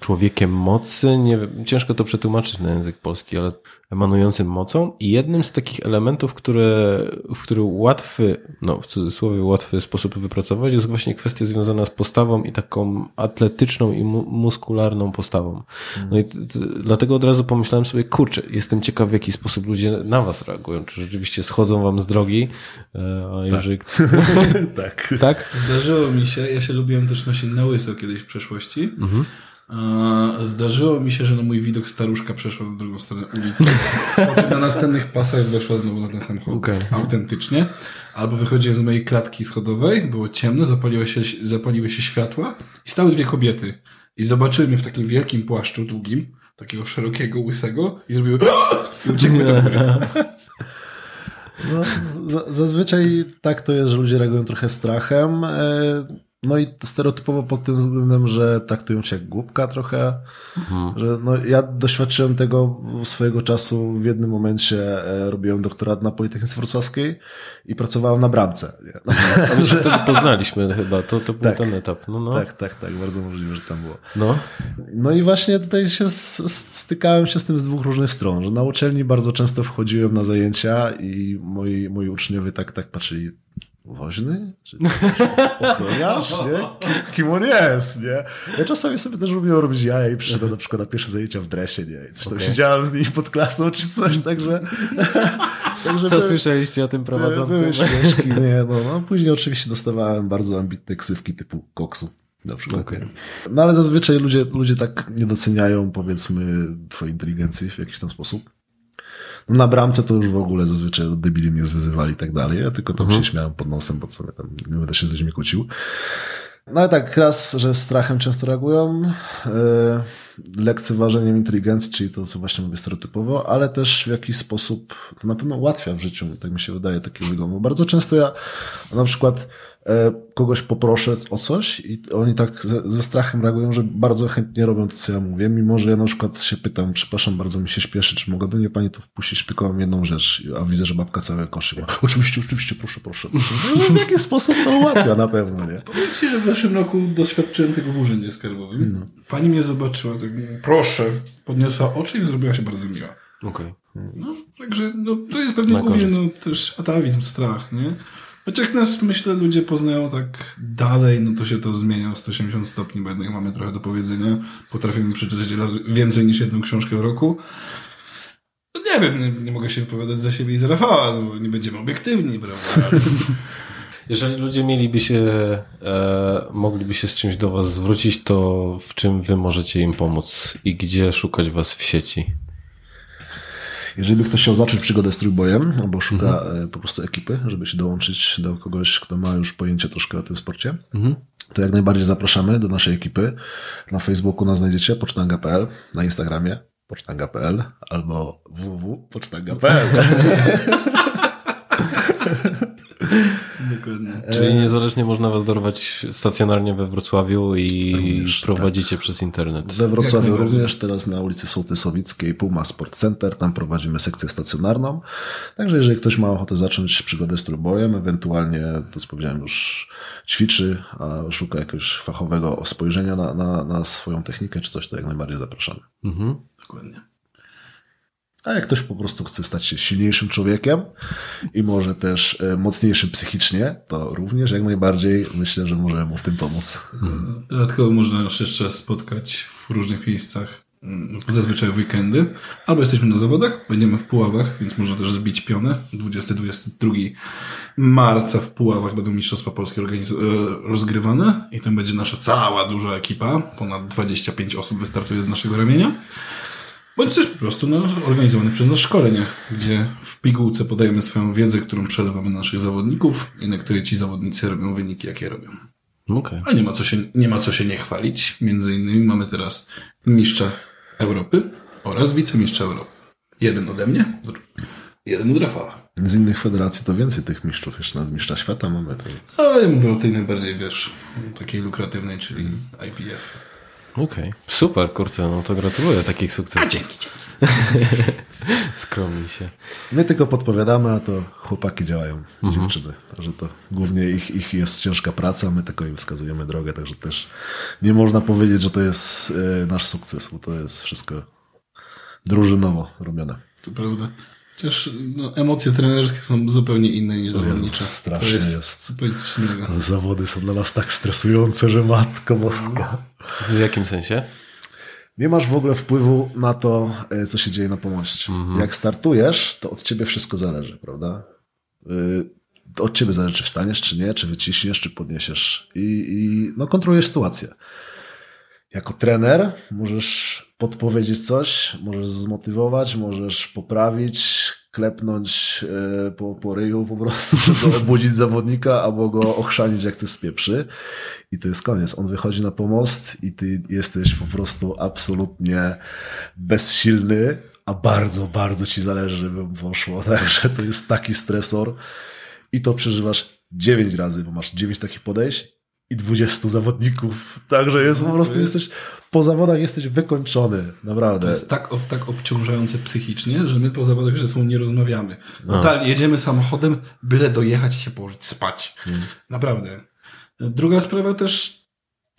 człowiekiem mocy. Nie wiem, ciężko to przetłumaczyć na język polski, ale emanującym mocą. I jednym z takich elementów, które, w który łatwy, no w cudzysłowie łatwy sposób wypracować, jest właśnie kwestia związana z postawą i taką atletyczną i mu muskularną postawą. No i dlatego od razu pomyślałem sobie, kurczę, jestem ciekaw, w jaki sposób ludzie na was reagują. Czy rzeczywiście schodzą wam z drogi? E, a jeżeli... (laughs)
tak.
tak?
Zdarzyło mi się, ja się lubiłem też nosić na łyso kiedyś w przeszłości. Mhm. Zdarzyło mi się, że na mój widok staruszka przeszła na drugą stronę ulicy. na następnych pasach weszła znowu na ten samochód. Okay. Autentycznie. Albo wychodziłem z mojej klatki schodowej, było ciemno, zapaliły się, zapaliły się światła i stały dwie kobiety. I zobaczyły mnie w takim wielkim płaszczu długim, takiego szerokiego, łysego i zrobiły (gasps) i uciekły do góry.
No, zazwyczaj tak to jest, że ludzie reagują trochę strachem. No i stereotypowo pod tym względem, że traktują cię jak głupka trochę, mhm. że no ja doświadczyłem tego swojego czasu w jednym momencie e, robiłem doktorat na Politechnice Wrocławskiej i pracowałem na bramce.
No. A my się wtedy poznaliśmy chyba, to, to był tak, ten etap. No, no.
Tak, tak, tak, bardzo możliwe, że tam było.
No,
no i właśnie tutaj się stykałem się z tym z dwóch różnych stron, że na uczelni bardzo często wchodziłem na zajęcia i moi, moi uczniowie tak, tak patrzyli, woźny? Czy ochroniarz, nie? Kim, on jest, nie? Ja czasami sobie też lubię robić jaja i przyszedłem na przykład na pierwsze zajęcia w dresie, nie? I coś okay. tam siedziałem z nimi pod klasą czy coś, także...
także Co by, słyszeliście o tym prowadzącym?
Były śmieszki, nie? No, no, później oczywiście dostawałem bardzo ambitne ksywki typu koksu. Na przykład. Okay. No ale zazwyczaj ludzie, ludzie tak nie doceniają, powiedzmy, twojej inteligencji w jakiś tam sposób. Na bramce to już w ogóle zazwyczaj debili mnie zwyzywali i tak dalej. Ja tylko tam mhm. się śmiałem pod nosem, bo sobie tam nie będę się z ludźmi kłócił. No ale tak, raz, że strachem często reagują, yy, lekceważeniem inteligencji, czyli to, co właśnie mówię stereotypowo, ale też w jakiś sposób to na pewno ułatwia w życiu, tak mi się wydaje, takiego wyglądu. Bardzo często ja na przykład kogoś poproszę o coś i oni tak ze, ze, strachem reagują, że bardzo chętnie robią to, co ja mówię, mimo że ja na przykład się pytam, przepraszam, bardzo mi się śpieszy, czy mogłaby mnie pani tu wpuścić, tylko mam jedną rzecz, a widzę, że babka całe koszy ma. Oczywiście, oczywiście, proszę, proszę. proszę. No, w jakiś sposób to ułatwia na pewno, nie?
Powiedzcie, że w zeszłym roku doświadczyłem tego w urzędzie skarbowym. No. Pani mnie zobaczyła, tak, proszę, podniosła oczy i zrobiła się bardzo miła.
Okej.
Okay. No, także no, to jest pewnie głównie no, też atawizm, strach, nie? Chociaż nas, myślę, ludzie poznają tak dalej, no to się to zmienia o 180 stopni, bo jednak mamy trochę do powiedzenia. Potrafimy przeczytać więcej niż jedną książkę w roku. No nie wiem, nie, nie, mogę się wypowiadać za siebie i za Rafała, no bo nie będziemy obiektywni, prawda? (laughs)
Jeżeli ludzie mieliby się, e, mogliby się z czymś do Was zwrócić, to w czym Wy możecie im pomóc i gdzie szukać Was w sieci?
Jeżeli ktoś chciał zacząć przygodę z trójbojem, albo szuka mhm. E, po prostu ekipy, żeby się dołączyć do kogoś, kto ma już pojęcie troszkę o tym sporcie, mhm. to jak najbardziej zapraszamy do naszej ekipy. Na Facebooku nas znajdziecie, pocztanga.pl, na Instagramie pocztanga.pl albo www.pocztanga.pl. (laughs)
Dokładnie. Czyli niezależnie można was dorwać stacjonarnie we Wrocławiu i również, prowadzicie tak. przez internet.
We Wrocławiu również, teraz na ulicy Sołtysowickiej Puma Sport Center, tam prowadzimy sekcję stacjonarną. Także jeżeli ktoś ma ochotę zacząć przygodę z trójbojem, ewentualnie, to co powiedziałem już, ćwiczy, a szuka jakiegoś fachowego spojrzenia na, na, na swoją technikę czy coś, to jak najbardziej zapraszamy.
Mhm. Dokładnie.
A jak ktoś po prostu chce stać się silniejszym człowiekiem i może też e, mocniejszym psychicznie, to również jak najbardziej myślę, że możemy mu w tym pomóc.
Dodatkowo można nas jeszcze spotkać w różnych miejscach, mm, zazwyczaj w weekendy, albo jesteśmy na zawodach, będziemy w Puławach, więc można też zbić pionę. 20-22 marca w Puławach będą Mistrzostwa Polskie rozgrywane i tam będzie nasza cała duża ekipa, ponad 25 osób wystartuje z naszego ramienia. Bądź też po prostu no, organizowany przez nas szkolenia, gdzie w pigułce podajemy swoją wiedzę, którą przelewamy na naszych zawodników i na której ci zawodnicy robią wyniki, jakie robią.
Okay.
A nie ma, co się, nie ma co się nie chwalić. Między innymi mamy teraz mistrza Europy oraz wicemistrza Europy. Jeden ode mnie, jeden od Rafała.
Z innych federacji to więcej tych mistrzów, jeszcze nawet mistrza świata mamy. To...
No, ja mówię o tej najbardziej, wiesz, takiej lukratywnej, czyli IPF.
Okej, okay. super, kurczę, no to gratuluję takich sukcesów.
A dzięki, dzięki. (laughs)
Skromni się.
My tylko podpowiadamy, a to chłopaki działają, dziewczyny. Także to głównie ich, ich jest ciężka praca, my tylko im wskazujemy drogę, także też nie można powiedzieć, że to jest e, nasz sukces, bo to jest wszystko drużynowo robione.
To prawda. Chociaż no, emocje trenerskie są zupełnie inne niż zawodnicze.
strasznie
to jest,
jest.
zupełnie coś innego.
Zawody są dla nas tak stresujące, że matko boska.
W jakim sensie?
Nie masz w ogóle wpływu na to, e, co się dzieje na pomoście. Jak startujesz, to od ciebie wszystko zależy, prawda? To Od ciebie zależy, czy wstaniesz, czy nie, czy wyciśniesz, czy podniesiesz. I, i no, kontrolujesz sytuację. Jako trener możesz podpowiedzieć coś, możesz zmotywować, możesz poprawić, klepnąć e, po, po ryju po prostu, (laughs) żeby obudzić zawodnika, albo go ochrzanić jak coś spieprzy. I to jest koniec. On wychodzi na pomost i ty jesteś po prostu absolutnie bezsilny, a bardzo, bardzo ci zależy, żeby poszło. (laughs) Także to jest taki stresor i to przeżywasz 9 razy, bo masz 9 takich podejść i 20 zawodników. Także jest po prostu,
jest-
jesteś, po zawodach jesteś wykończony, naprawdę.
To jest tak, tak obciążające psychicznie, że my po zawodach już ze sobą nie rozmawiamy. Totalnie, jedziemy samochodem, byle dojechać i się położyć spać. Naprawdę. Druga sprawa też,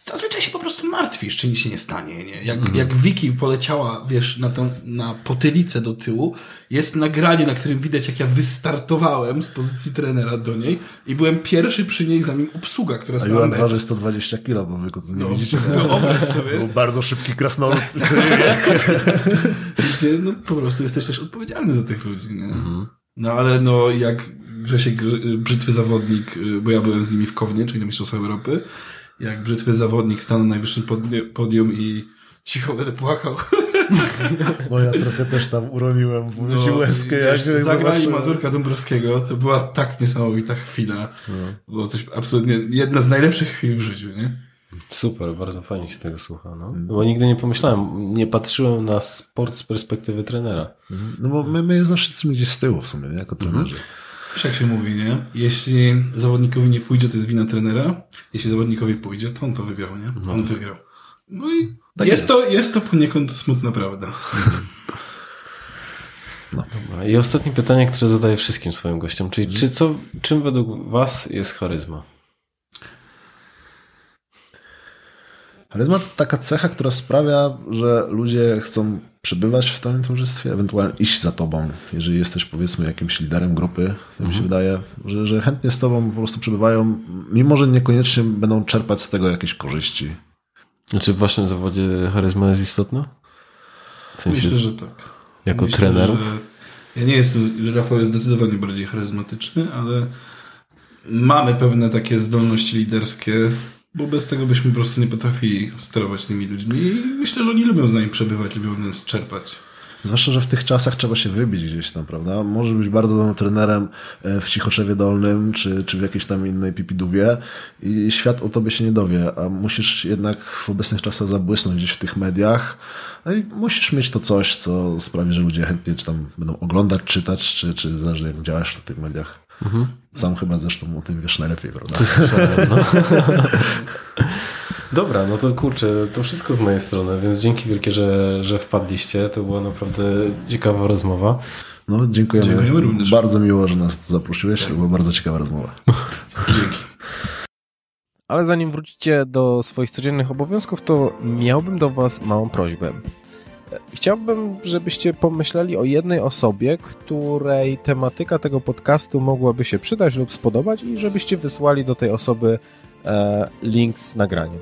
zazwyczaj się po prostu martwisz, czy nic się nie stanie. Nie? Jak, jak Wiki poleciała, wiesz, na, tą, na potylicę do tyłu, jest nagranie, na którym widać, jak ja wystartowałem z pozycji trenera do niej i byłem pierwszy przy niej, zanim obsługa, która
A
stała
Juran
na
waży 120 kilo, bo wy nie
No,
widzicie. (laughs)
wyobraź sobie.
Był bardzo szybki krasnolud. (laughs)
gdzie no, po prostu jesteś też odpowiedzialny za tych ludzi, nie? No ale no jak Grzesiek Brzytwy Zawodnik, y, bo ja byłem z nimi w Kownie, czyli na Mistrzostwach Europy, jak Brzytwy Zawodnik stanął na najwyższym podium i cicho będę płakał. (laughs)
No ja trochę też tam uroniłem w
No,
no, łezkę,
i
jak
Zagrali
zobaczyłem.
Mazurka Dąbrowskiego, to była tak niesamowita chwila. Było coś absolutnie, jedna z najlepszych chwil w życiu, nie?
Super, bardzo fajnie się tego słucha. No. Bo nigdy nie pomyślałem, nie patrzyłem na sport z perspektywy trenera.
No bo my, my zawsze jesteśmy gdzieś z tyłu w sumie, nie? jako trenerzy.
Wiesz jak się mówi, nie? Jeśli zawodnikowi nie pójdzie, to jest wina trenera. Jeśli zawodnikowi pójdzie, to on to wygrał, nie? On wygrał. No i
Tak
jest,
jest.
To, jest to poniekąd smutna prawda. (laughs)
Dobra. I ostatnie pytanie, które zadaję wszystkim swoim gościom, czyli czy co, czym według Was jest charyzma?
Charyzma to taka cecha, która sprawia, że ludzie chcą przebywać w tym towarzystwie, ewentualnie iść za tobą. Jeżeli jesteś powiedzmy jakimś liderem grupy, to mi się wydaje, że, że chętnie z tobą po prostu przebywają, mimo że niekoniecznie będą czerpać z tego jakieś korzyści.
Czy w Waszym zawodzie charyzma jest istotna? W sensie,
Myślę, że tak.
jako
Myślę,
trenerów?
że Ja nie jestem, Rafał jest zdecydowanie bardziej charyzmatyczny, ale mamy pewne takie zdolności liderskie, bo bez tego byśmy po prostu nie potrafili sterować tymi ludźmi i myślę, że oni lubią z nami przebywać, lubią nas czerpać.
Zwłaszcza, że w tych czasach trzeba się wybić gdzieś tam, prawda? Możesz być bardzo dobrym trenerem e, w Cichoczewie Dolnym, czy, czy w jakiejś tam innej pipidówie i świat o tobie się nie dowie, a musisz jednak w obecnych czasach zabłysnąć gdzieś w tych mediach no i musisz mieć to coś, co sprawi, że ludzie chętnie czy tam będą oglądać, czytać, czy, czy zależy jak działasz w tych mediach. Sam chyba zresztą o tym wiesz najlepiej, prawda? (laughs)
No. (laughs) Dobra, no to kurczę, to wszystko z mojej strony, więc dzięki wielkie, że, że wpadliście. To była naprawdę ciekawa rozmowa.
No, dziękujemy.
Dziękujemy również.
Bardzo miło, że nas zaprosiłeś. To była bardzo ciekawa rozmowa. (laughs)
Dzięki.
Ale zanim wrócicie do swoich codziennych obowiązków, to miałbym do Was małą prośbę. Chciałbym, żebyście pomyśleli o jednej osobie, której tematyka tego podcastu mogłaby się przydać lub spodobać i żebyście wysłali do tej osoby e, link z nagraniem.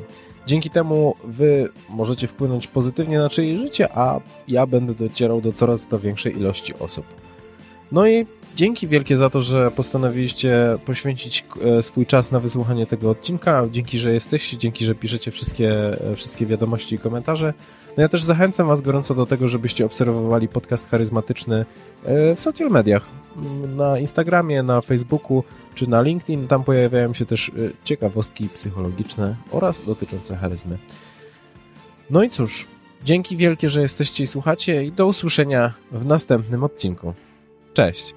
Dzięki temu Wy możecie wpłynąć pozytywnie na czyjeś życie, a ja będę docierał do coraz to większej ilości osób. No i dzięki wielkie za to, że postanowiliście poświęcić e, swój czas na wysłuchanie tego odcinka. Dzięki, że jesteście, dzięki, że piszecie wszystkie, e, wszystkie wiadomości i komentarze. No ja też zachęcam Was gorąco do tego, żebyście obserwowali podcast charyzmatyczny e, w social mediach. Mm, Na Instagramie, na Facebooku czy na LinkedIn. Tam pojawiają się też e, ciekawostki psychologiczne oraz dotyczące charyzmy. No i cóż, dzięki wielkie, że jesteście i słuchacie i do usłyszenia w następnym odcinku. Cześć!